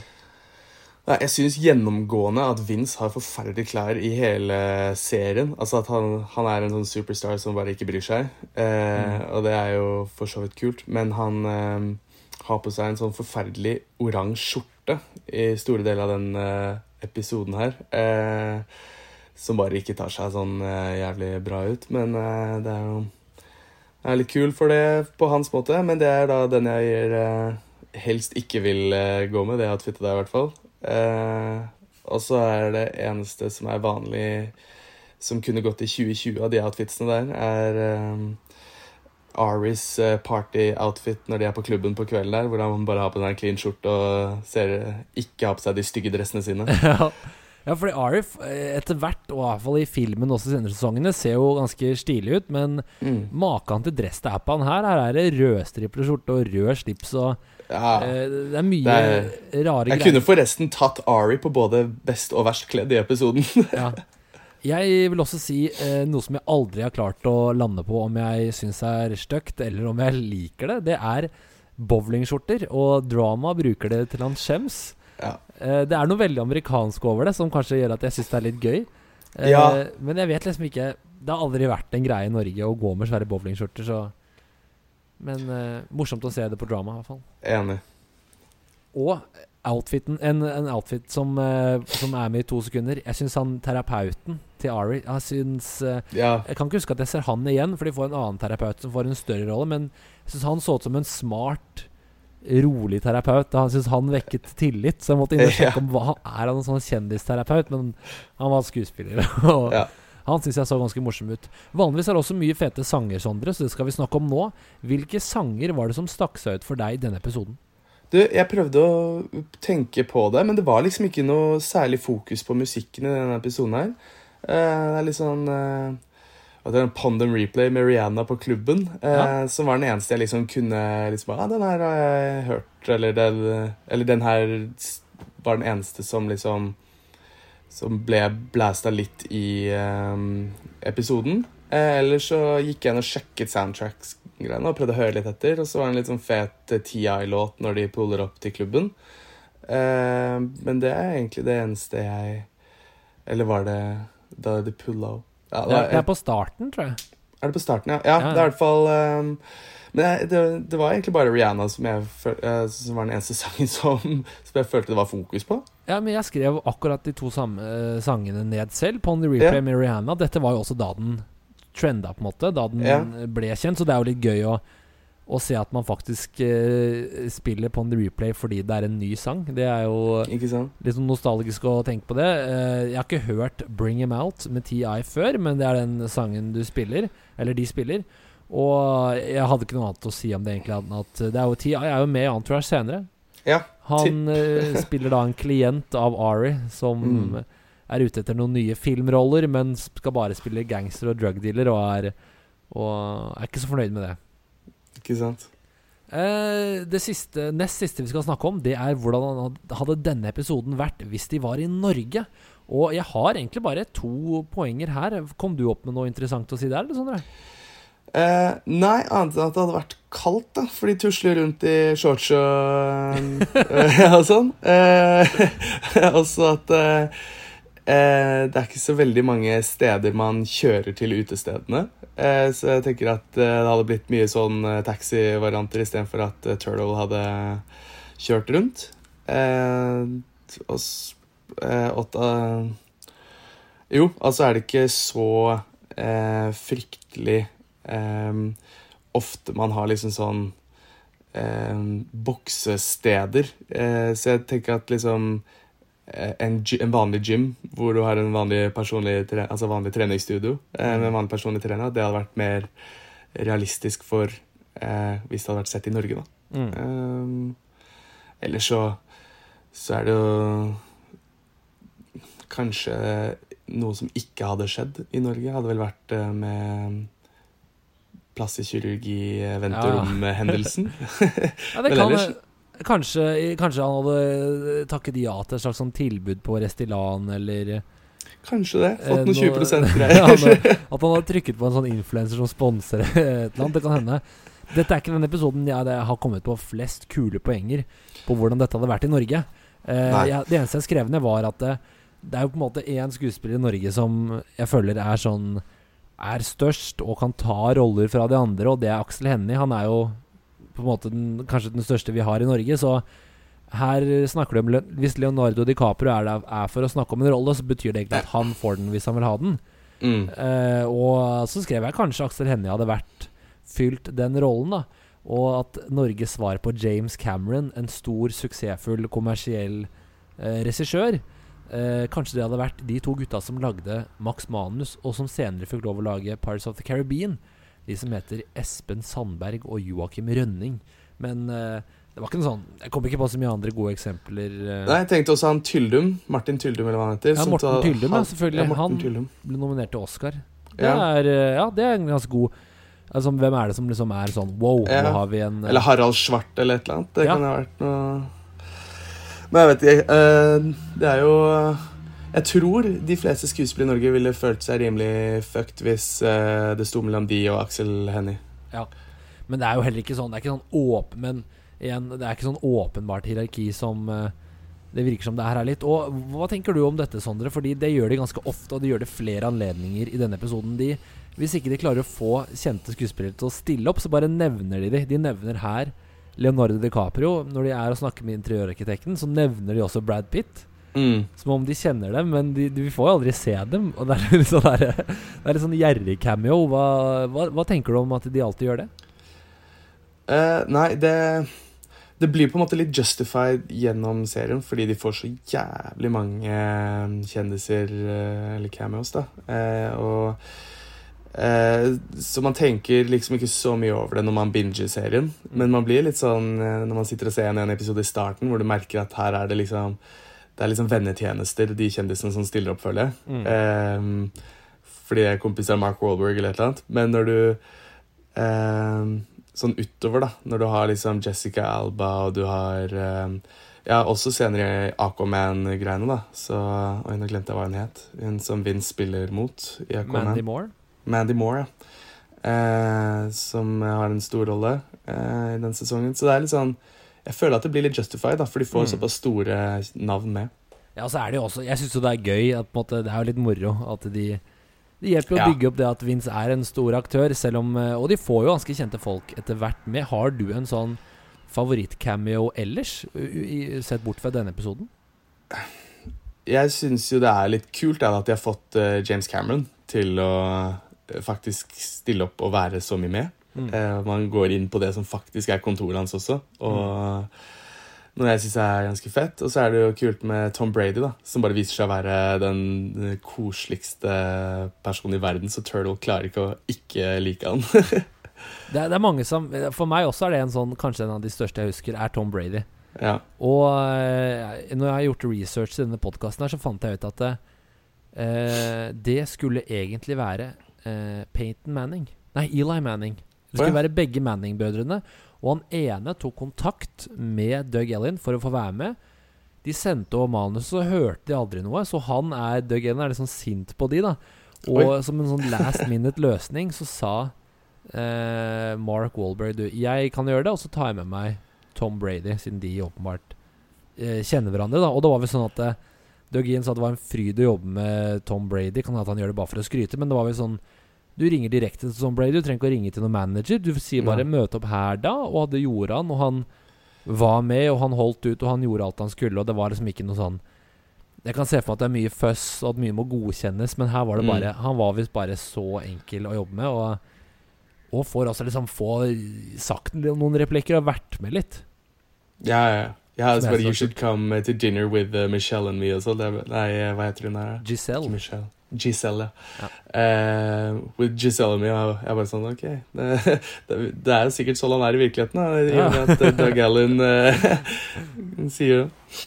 Nei, jeg syns gjennomgående at Vince har forferdelige klær i hele serien. Altså at han, han er en sånn superstar som bare ikke bryr seg. Eh, Og det er jo for så vidt kult. Men han eh, har på seg en sånn forferdelig oransje skjorte i store deler av den eh, episoden her. Eh, som bare ikke tar seg sånn eh, jævlig bra ut. Men eh, det er jo er litt kul for det på hans måte. Men det er da den jeg gir, helst ikke vil gå med. Det outfitet der, i hvert fall. Eh, og så er det eneste som er vanlig som kunne gått i 2020 av de outfitsene der, er eh, Aris eh, party-outfit når de er på klubben på kvelden der, hvor han bare har på den clean skjorte og ser, ikke har på seg de stygge dressene sine. ja, fordi Arif eh, etter hvert, og i hvert fall i filmen også senere sesongene, ser jo ganske stilig ut, men Mm. maken til dress det er på han her, her er det rødstriplet skjorte og rød slips og Ja. eh, Det er mye Det rare Jeg greier. kunne forresten tatt Ari på både best og verst kledd i episoden. Ja. Jeg vil også si eh, noe som jeg aldri har klart å lande på om jeg syns er stygt, eller om jeg liker det. Det er bowlingskjorter, og drama bruker det til han skjems. Ja. Eh, det er noe veldig amerikansk over det, som kanskje gjør at jeg syns det er litt gøy. Eh, Ja. Men jeg vet liksom ikke Det har aldri vært en greie i Norge å gå med svære bowlingskjorter, så Men uh, morsomt å se det på drama, i hvert fall. Enig. Og outfiten En, en outfit som, uh, som er med i to sekunder. Jeg syns han terapeuten til Ari Jeg syns uh, Ja. Jeg kan ikke huske at jeg ser han igjen, for de får en annen terapeut som får en større rolle, men jeg syns han så ut som en smart, rolig terapeut. Han syntes han vekket tillit, så jeg måtte inn og sjekke om hva Er han en sånn kjendisterapeut, men han var skuespiller. og Ja. Han syns jeg så ganske morsom ut. Vanligvis er det også mye fete sanger, Sondre, så det skal vi snakke om nå. Hvilke sanger var det som stakk seg ut for deg i denne episoden? Du, jeg prøvde å tenke på det, men det var liksom ikke noe særlig fokus på musikken i denne episoden her. Eh, det er litt sånn uh, Det er en Pondem Replay med Rihanna på klubben, eh, Ja. som var den eneste jeg liksom kunne liksom, ah, Den her har jeg hørt, eller den, eller den her var den eneste som liksom Som ble blasta litt i eh, episoden. Eh, ellers så gikk jeg inn og sjekket soundtracks-greiene og prøvde å høre litt etter. Og så var det en litt sånn fet eh, TI-låt når de puller opp til klubben. Eh, men det er egentlig det eneste jeg Eller var det da de pulla opp? Ja, Det er, det er på starten, tror jeg. er det på starten, ja? Ja, Ja, det er i hvert fall um, Men jeg, det, det var egentlig bare Rihanna som, jeg, eh, som var den eneste sangen som, som jeg følte det var fokus på. Ja, men jeg skrev akkurat de to samme uh, sangene ned selv. På Only Replay med Rihanna. Dette var jo også da den trenda, på en måte. Da den ble kjent. Så det er jo litt gøy å, å se at man faktisk eh, spiller på en Replay fordi det er en ny sang. Det er jo litt sånn nostalgisk å tenke på det. Eh, jeg har ikke hørt Bring Him Out med TI før, men det er den sangen du spiller. Eller de spiller. Og jeg hadde ikke noe annet å si om det, egentlig. annet At det er jo TI er jo med i Entourage senere. Ja. Han eh, spiller da en klient av Ari som Mm. er ute etter noen nye filmroller, men skal bare spille gangster og drug dealer, og er, og er ikke så fornøyd med det. Ikke sant? Eh, det siste, nest siste vi skal snakke om, det er hvordan hadde denne episoden vært hvis de var i Norge. Og jeg har egentlig bare to poenger her. Kom du opp med noe interessant å si der, eller Sondre? Eh, nei, annet enn at det hadde vært kaldt, da. For de tusler rundt i shorts og, eh, og sånn. Eh, også at eh, eh, det er ikke så veldig mange steder man kjører til utestedene. Eh, så jeg tenker at eh, det hadde blitt mye sånn eh, taxivarianter istedenfor at eh, Turtle hadde kjørt rundt. Eh, og åtte Jo, altså er det ikke så fryktelig ofte man har liksom sånn boksesteder. Så jeg tenker at liksom en, en vanlig gym hvor du har en vanlig altså vanlig treningsstudio eh, med en vanlig personlig trener, det hadde vært mer realistisk for eh, hvis det hadde vært sett i Norge, da. Mm. Um, ellers så, så er det jo Kanskje noe som ikke hadde skjedd i Norge, hadde vel vært eh, med plass i kirurgi, eh, venterom-hendelsen. Ja, det kan kanskje, kanskje han hadde takket ja til et slags sånn tilbud på Restylan eller Kanskje det. Eh, Fått noen 20 %-greier. at han hadde trykket på en sånn influenser som sponser et eller annet. Det kan hende. Dette er ikke den episoden jeg har kommet på flest kule poenger på hvordan dette hadde vært i Norge. Eh, jeg, det eneste jeg skrev ned, var at det, det er jo på en måte én skuespiller i Norge som jeg føler er sånn Er størst og kan ta roller fra de andre, og det er Aksel Hennie. Han er jo på en måte den, kanskje den største vi har i Norge, så her snakker du om Hvis Leonardo DiCaprio er, der, er for å snakke om en rolle, så betyr det egentlig at han får den hvis han vil ha den. Mm. Uh, og så skrev jeg kanskje Aksel Hennie hadde vært fylt den rollen, da. Og at Norges svar på James Cameron, en stor, suksessfull kommersiell eh, regissør eh, Kanskje det hadde vært de to gutta som lagde Max Manus, og som senere fikk lov å lage Pirates of the Caribbean. De som heter Espen Sandberg og Joakim Rønning. Men eh, det var ikke noe sånn Jeg kom ikke på så mye andre gode eksempler. eh. Nei, jeg tenkte også han Tyldum. Martin Tyldum, eller hva han heter. Ja, som Morten Tyldum, ja, han- selvfølgelig. Ja, Han- Tyldum. ble nominert til Oscar. Det Ja. er, eh, ja, det er en ganske god Altså, Hvem er det som liksom er sånn Wow, Ja. nå har vi en Eller Harald Svart eller et eller annet. Det kan ha vært noe Men jeg vet ikke. Uh, det er jo Jeg tror de fleste skuespillere i Norge ville følt seg rimelig fucked hvis uh, det sto mellom de og Aksel Hennie. Men det er jo heller ikke sånn Det er ikke sånn åpen Men igjen, det er ikke sånn åpenbart hierarki som uh, det virker som det her er litt. Og Hva tenker du om dette, Sondre? Fordi det gjør de ganske ofte, og de gjør det flere anledninger i denne episoden. De, hvis ikke de klarer å få kjente skuespillere til å stille opp, så bare nevner de de. De nevner her Leonardo DiCaprio. Når de er og snakker med interiørarkitekten, så nevner de også Brad Pitt. Mm. Som om de kjenner dem, men de, de, vi får jo aldri se dem. Og det er litt sånn, der, det er litt sånn gjerrig cameo. Hva, hva, hva tenker du om at de alltid gjør det? Uh, nei, det Det blir på en måte litt justified gjennom serien, fordi de får så jævlig mange eh, kjendiser, eh, eller cameos, da. Eh, og eh, Så man tenker liksom ikke så mye over det når man binger serien, men man blir litt sånn når man sitter og ser en, en episode i starten, hvor du merker at her er det liksom Det er liksom vennetjenester, de kjendisene som stiller opp, føler jeg. Eh, fordi jeg er kompis av Mark Wahlberg eller et eller annet. Men når du eh, Sånn utover, da, når du har liksom Jessica Alba, og du har eh, Ja, også senere i Aquaman-greiene, da. Så Oi, nå glemte jeg hva hun het. Hun som Vince spiller mot i Aquaman. Mandy Moore? Mandy Moore, ja. Eh, som har en stor rolle eh, i den sesongen. Så det er litt sånn Jeg føler at det blir litt justified, da, for de får Mm. såpass store navn med. Ja, så er det jo også Jeg syns jo det er gøy at måte, Det er jo litt moro at de Det hjelper jo å bygge opp det at Vince er en stor aktør, selv om eh, Og de får jo ganske kjente folk etter hvert med. Har du en sånn favoritt-cameo ellers, sett bort fra denne episoden? Jeg syns jo det er litt kult da, at de har fått eh, James Cameron til å eh, faktisk stille opp og være så mye med. Mm. Eh, man går inn på det som faktisk er kontoret hans også. Og noe jeg syns er ganske fett. Og så er det jo kult med Tom Brady, da, som bare viser seg å være den koseligste personen i verden, så Turtle klarer ikke å ikke like han. Det, er, det er mange som For meg også er det en sånn Kanskje en av de største jeg husker, er Tom Brady. ja. Og eh, når jeg har gjort research til denne podkasten, her, så fant jeg ut at det, eh, det skulle egentlig være eh, Peyton Manning. Nei, Eli Manning. Det skulle være begge Manning-brødrene. Og han ene tok kontakt med Doug Ellin for å få være med. De sendte over manus, så hørte de aldri noe. Så han er Doug Ellin er litt sånn sint på de, da. Og Oi. som en sånn last minute-løsning så sa eh, Mark Wahlberg du, jeg kan gjøre det, og så tar jeg med meg Tom Brady, siden de åpenbart eh, kjenner hverandre. da Og da var vel sånn at eh, Doug Ellin sa det var en fryd å jobbe med Tom Brady. Kan hende han gjør det bare for å skryte, men det var vel sånn Du ringer direkte til Tom Brady, du trenger ikke å ringe til noen manager. Du sier bare Nei. 'møte opp her da', og det gjorde han. Og han var med, og han holdt ut, og han gjorde alt han skulle, og det var liksom ikke noe sånn Jeg kan se for meg at det er mye fuss, og at mye må godkjennes, men her var det Mm. bare Han var visst bare så enkel å jobbe med, og, og får også liksom få sagt noen replikker og vært med litt. Ja, ja. ja. det er bare You should come eh, to dinner with uh, Michelle and me og sånn. Nei, eh, hva heter hun der? Giselle. Michelle. Giselle, Ja. Uh, with Giselle me. Jeg er bare sånn, ok. Det, det, det er jo sikkert sånn han er i virkeligheten, da. I og med at eh, Doug Allen uh, sier det.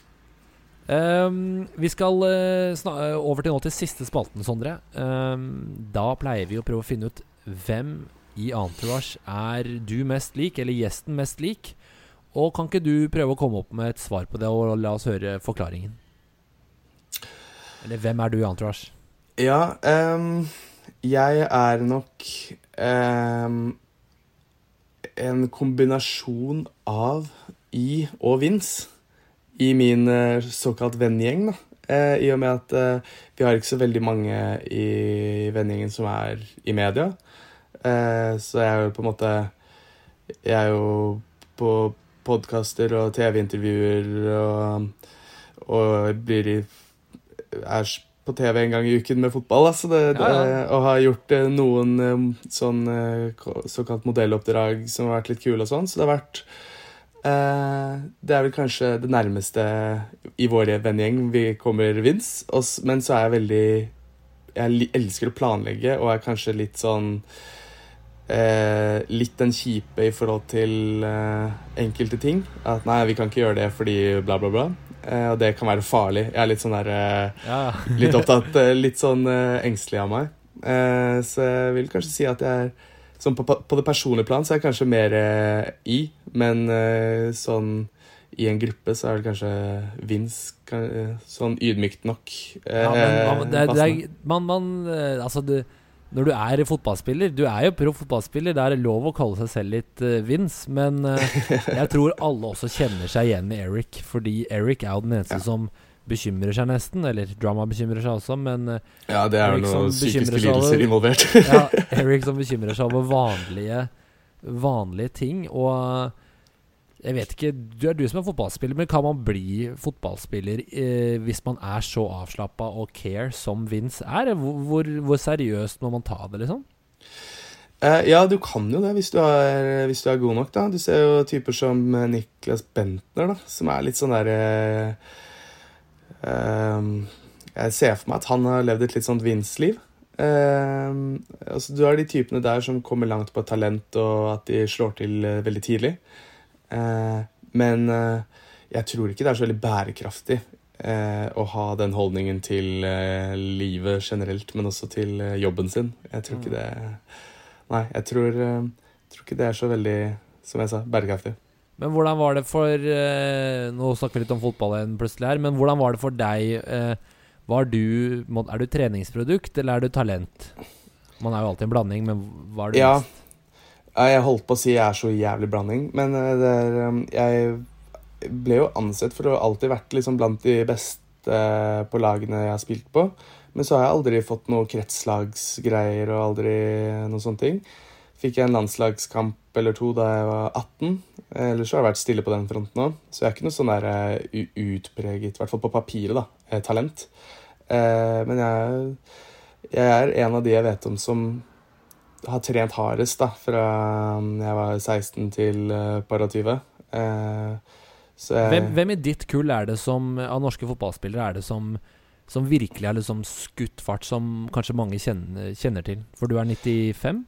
Um, vi skal uh, eh, over til nå til siste spalten, Sondre. Um, da pleier vi å prøve å finne ut hvem i Entourage er du mest lik, eller gjesten mest lik. Og kan ikke du prøve å komme opp med et svar på det, og la oss høre forklaringen? Eller hvem er du i Entourage? Ja, um, jeg er nok um, en kombinasjon av I og Vince i min eh, såkalt vennegjeng, da. Uh, I og med at uh, vi har ikke så veldig mange i vennegjengen som er i media. Så jeg er jo på en måte Jeg er jo på podkaster og TV-intervjuer og, og blir i Er på TV en gang i uken med fotball, Altså så det, Ja, ja. det, og har gjort eh, noen eh, sånn eh, såkalt modelloppdrag som har vært litt kule og sånn. Så det har vært eh, Det er vel kanskje det nærmeste i vår vennegjeng vi kommer Vince. Men så er jeg veldig Jeg elsker å planlegge og er kanskje litt sånn eh, Litt den kjipe i forhold til eh, enkelte ting. At nei, vi kan ikke gjøre det fordi bla, bla, bla. Eh, og det kan være farlig. Jeg er litt sånn der eh, Ja, Litt opptatt, eh, litt sånn engstelig av meg. Så jeg vil kanskje si at jeg er sånn på, på det personlige plan så er jeg kanskje mer i, men sånn i en gruppe så er det kanskje Vince sånn ydmykt nok. eh, ja men man, det, er- det er, man, man Altså, du, når du er fotballspiller Du er jo proff fotballspiller, det er lov å kalle seg selv litt uh, Vince, men uh, jeg tror alle også kjenner seg igjen i Eric, fordi Eric er jo den eneste Ja. som bekymrer seg nesten. Eller Drama bekymrer seg også, men uh, Ja, det er jo noen psykiske lidelser involvert. ja, Eric som bekymrer seg over vanlige, vanlige ting. Og jeg vet ikke, du er du som er fotballspiller, men kan man bli fotballspiller eh, hvis man er så avslappa og care som Vince er? Hvor, hvor, hvor seriøst må man ta det, liksom? Eh, ja, du kan jo det hvis du, er, hvis du er god nok, da. Du ser jo typer som eh, Niklas Bentner, da, som er litt sånn der eh, ehm, Jeg ser for meg at han har levd et litt sånt Vince-liv. Ehm, altså, du har de typene der som kommer langt på talent, og at de slår til eh, veldig tidlig. Eh, men eh, jeg tror ikke det er så veldig bærekraftig eh, å ha den holdningen til livet generelt, men også til jobben sin. Jeg tror ikke det Nei, jeg tror, tror ikke det er så veldig, som jeg sa, bærekraftig. Men hvordan var det for Nå snakker vi litt om fotball igjen plutselig her, men hvordan var det for deg? Var du, er du treningsprodukt, eller er du talent? Man er jo alltid en blanding, men hva er du Ja. mest? Jeg holdt på å si jeg er så jævlig blanding, men eh, er, um, jeg ble jo ansett for å alltid vært liksom blant de beste på lagene jeg har spilt på. Men så har jeg aldri fått noe kretslagsgreier og aldri noen sånne ting. Fikk jeg en landslagskamp eller to da jeg var 18. Ellers har jeg vært stille på den fronten òg. Så jeg er ikke noe sånn der eh, utpreget, i hvert fall på papiret, da, eh, talent. Men jeg, jeg er en av de jeg vet om som har trent hardest da, fra um, jeg var 16 til para 20. Eh, Hvem, hvem i ditt kull er det som av norske fotballspillere er det som, som virkelig har liksom skutt fart, som kanskje mange kjenner, kjenner til? For du er 95?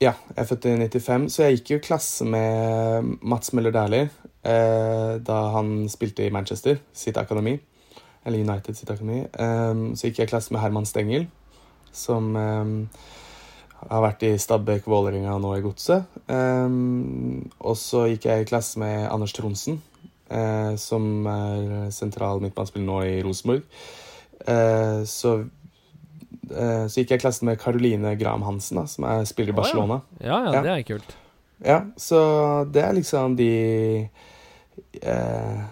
Ja, jeg er født i 95, så jeg gikk jo klasse med Mats Møller Dæhlie eh, da han spilte i Manchester, sitt akademi. Eller United sitt akademi. Eh, så gikk jeg klasse med Herman Stengel, som um, har vært i Stabæk, Vålerenga og nå i Godset. Um, og så gikk jeg i klasse med Anders Tronsen, uh, som er sentral midtbanespiller nå i Rosenborg. Uh, så, uh, så gikk jeg i klasse med Caroline Graham Hansen, da, som er spiller i. Barcelona. Ja, ja, Ja. det er kult. Ja, så det er liksom de eh,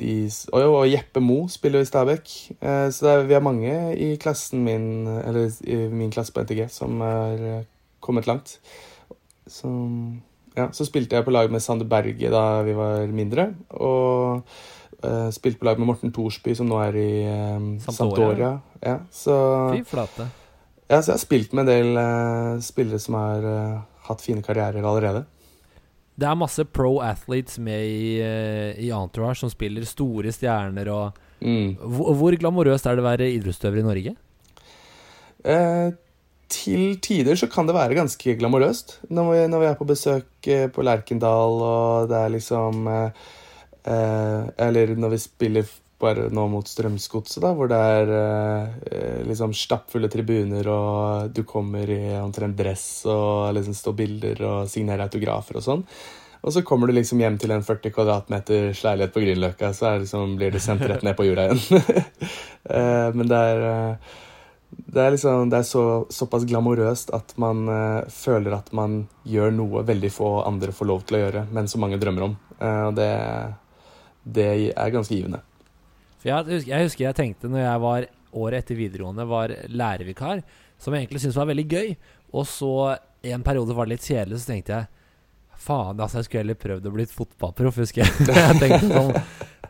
de, og, jo, og Jeppe Mo spiller jo i Stabæk. Eh, så det er, vi er mange i klassen min, eller i min klasse på NTG, som er eh, kommet langt. Så, ja, så spilte jeg på lag med Sander Berge da vi var mindre. Og eh, spilte på lag med Morten Thorsby, som nå er i eh. Sampdoria. Ja, så, Fy flate. ja, så jeg har spilt med en del eh, spillere som har hatt fine karrierer allerede. Det er masse pro athletes med i, eh, i Entourage som spiller store stjerner og Mm. Hvor, hvor glamorøst er det å være idrettsutøver i Norge? Eh, til tider så kan det være ganske glamorøst. Når vi, når vi er på besøk eh, på Lerkendal, og det er liksom eh, eh, Eller når vi spiller bare nå mot Strømsgodset, hvor det er eh, eh, liksom stappfulle tribuner, og du kommer i omtrent dress og liksom står bilder og signerer autografer og sånn. Og så kommer du liksom hjem til en 40 kvadratmeters leilighet på Grünerløkka, så liksom, blir du sendt rett ned på jorda igjen. eh, men det er uh, det er, liksom, det er så, såpass glamorøst at man uh, føler at man gjør noe veldig få andre får lov til å gjøre, men så mange drømmer om. Uh, og det, det, er ganske givende. Jeg, jeg, husker jeg tenkte når jeg var året etter videregående var lærervikar, som jeg egentlig syntes var veldig gøy, og så en periode var det litt kjedelig, så tenkte jeg faen, altså jeg skulle heller prøvd å bli fotballproff, husker jeg. jeg tenkte sånn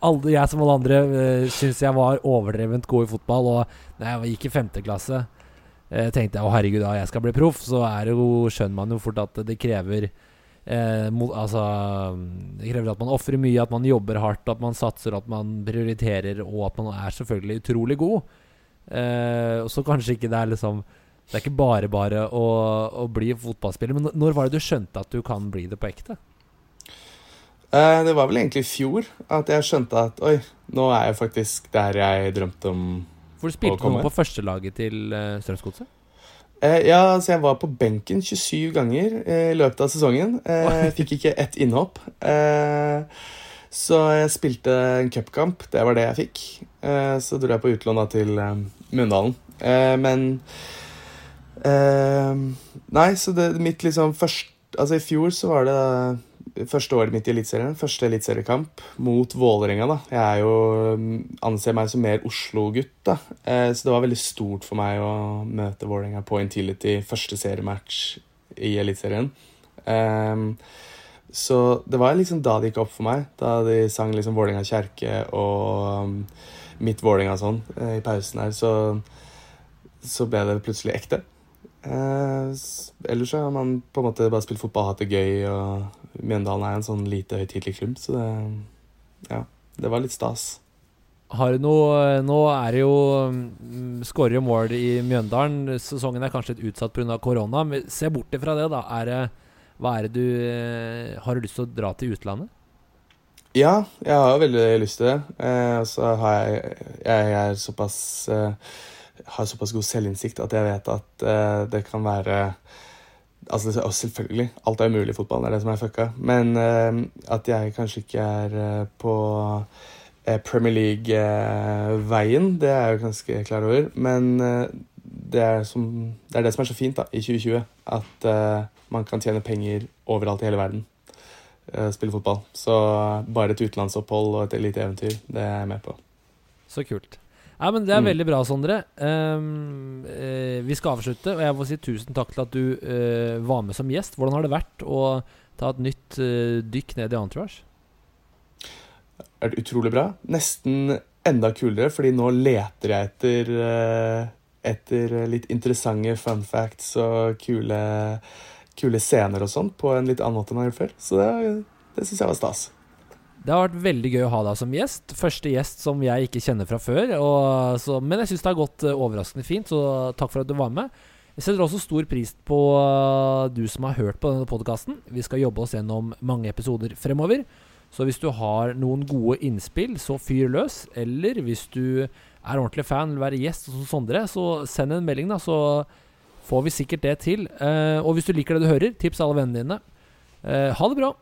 alle, Jeg som alle andre uh, syntes jeg var overdrevent god i fotball, og da jeg gikk i femte klasse, uh, tenkte jeg å herregud, da jeg skal bli proff, så er det jo, skjønner man jo fort at det krever uh, mot, altså, Det krever at man ofrer mye, at man jobber hardt, at man satser, at man prioriterer, og at man er selvfølgelig utrolig god. Og så kanskje ikke det er liksom det er ikke bare bare å, å, bli fotballspiller. Men når var det du skjønte at du kan bli det på ekte? Eh, det var vel egentlig i fjor at jeg skjønte at oi, nå er jeg faktisk der jeg drømte om å komme. For du spilte noe på førstelaget til uh, Strømsgodset? Uh, ja, altså jeg var på benken 27 ganger i løpet av sesongen. Jeg fikk ikke ett innhopp. så jeg spilte en cupkamp. Det var det jeg fikk. så dro jeg på utlån til Mundalen. men nei, så det mitt liksom først Altså, i fjor så var det første året mitt i Eliteserien. Første eliteseriekamp mot Vålerenga, da. Jeg jo anser meg som mer Oslo-gutt, da. Uh, så det var veldig stort for meg å møte Vålerenga på Intility, første seriematch i Eliteserien. Um, så det var liksom da det gikk opp for meg. Da de sang liksom Vålerenga kjerke og um, mitt Vålerenga sånn uh, i pausen her, så, så ble det plutselig ekte. Eh, ellers har man på en måte bare spilt fotball, hatt det gøy, og Mjøndalen er en sånn lite høytidelig klubb, så det Ja, det var litt stas. Har du noe Nå er det jo um, skårer jo mål i Mjøndalen. Sesongen er kanskje litt utsatt pga. korona. Men se bort fra det, da. Er det, hva er det du eh, Har du lyst til å dra til utlandet? Ja, jeg har veldig lyst til det. Eh, og så har jeg Jeg er såpass eh, har såpass god selvinnsikt at jeg vet at uh, det kan være Altså, selvfølgelig, alt er umulig i fotballen, det er det som er fucka. Men uh, at jeg kanskje ikke er uh, på Premier League-veien, det er jeg jo ganske klar over. Men det er, som, det, er det som er så fint da, i 2020. At man kan tjene penger overalt i hele verden. spille fotball. Så bare et utenlandsopphold og et lite eventyr, det er jeg med på. Så kult. Ja, men Det er mm. veldig bra, Sondre. Um, uh, vi skal avslutte, og jeg må si tusen takk til at du uh, var med som gjest. Hvordan har det vært å ta et nytt uh, dykk ned i Entourage? Er det utrolig bra. Nesten enda kulere, fordi nå leter jeg etter, etter litt interessante fun facts og kule, kule scener og sånn på en litt annen måte enn jeg har gjort før. Så det, det syns jeg var stas. Det har vært veldig gøy å ha deg som gjest. Første gjest som jeg ikke kjenner fra før. Så, men jeg syns det har gått uh, overraskende fint, så takk for at du var med. Jeg setter også stor pris på uh, du som har hørt på denne podkasten. Vi skal jobbe oss gjennom mange episoder fremover. Så hvis du har noen gode innspill, så fyr løs. Eller hvis du er ordentlig fan, vil være gjest hos Sondre, så send en melding, da, så får vi sikkert det til. Uh, og hvis du liker det du hører, tips alle vennene dine. ha det bra.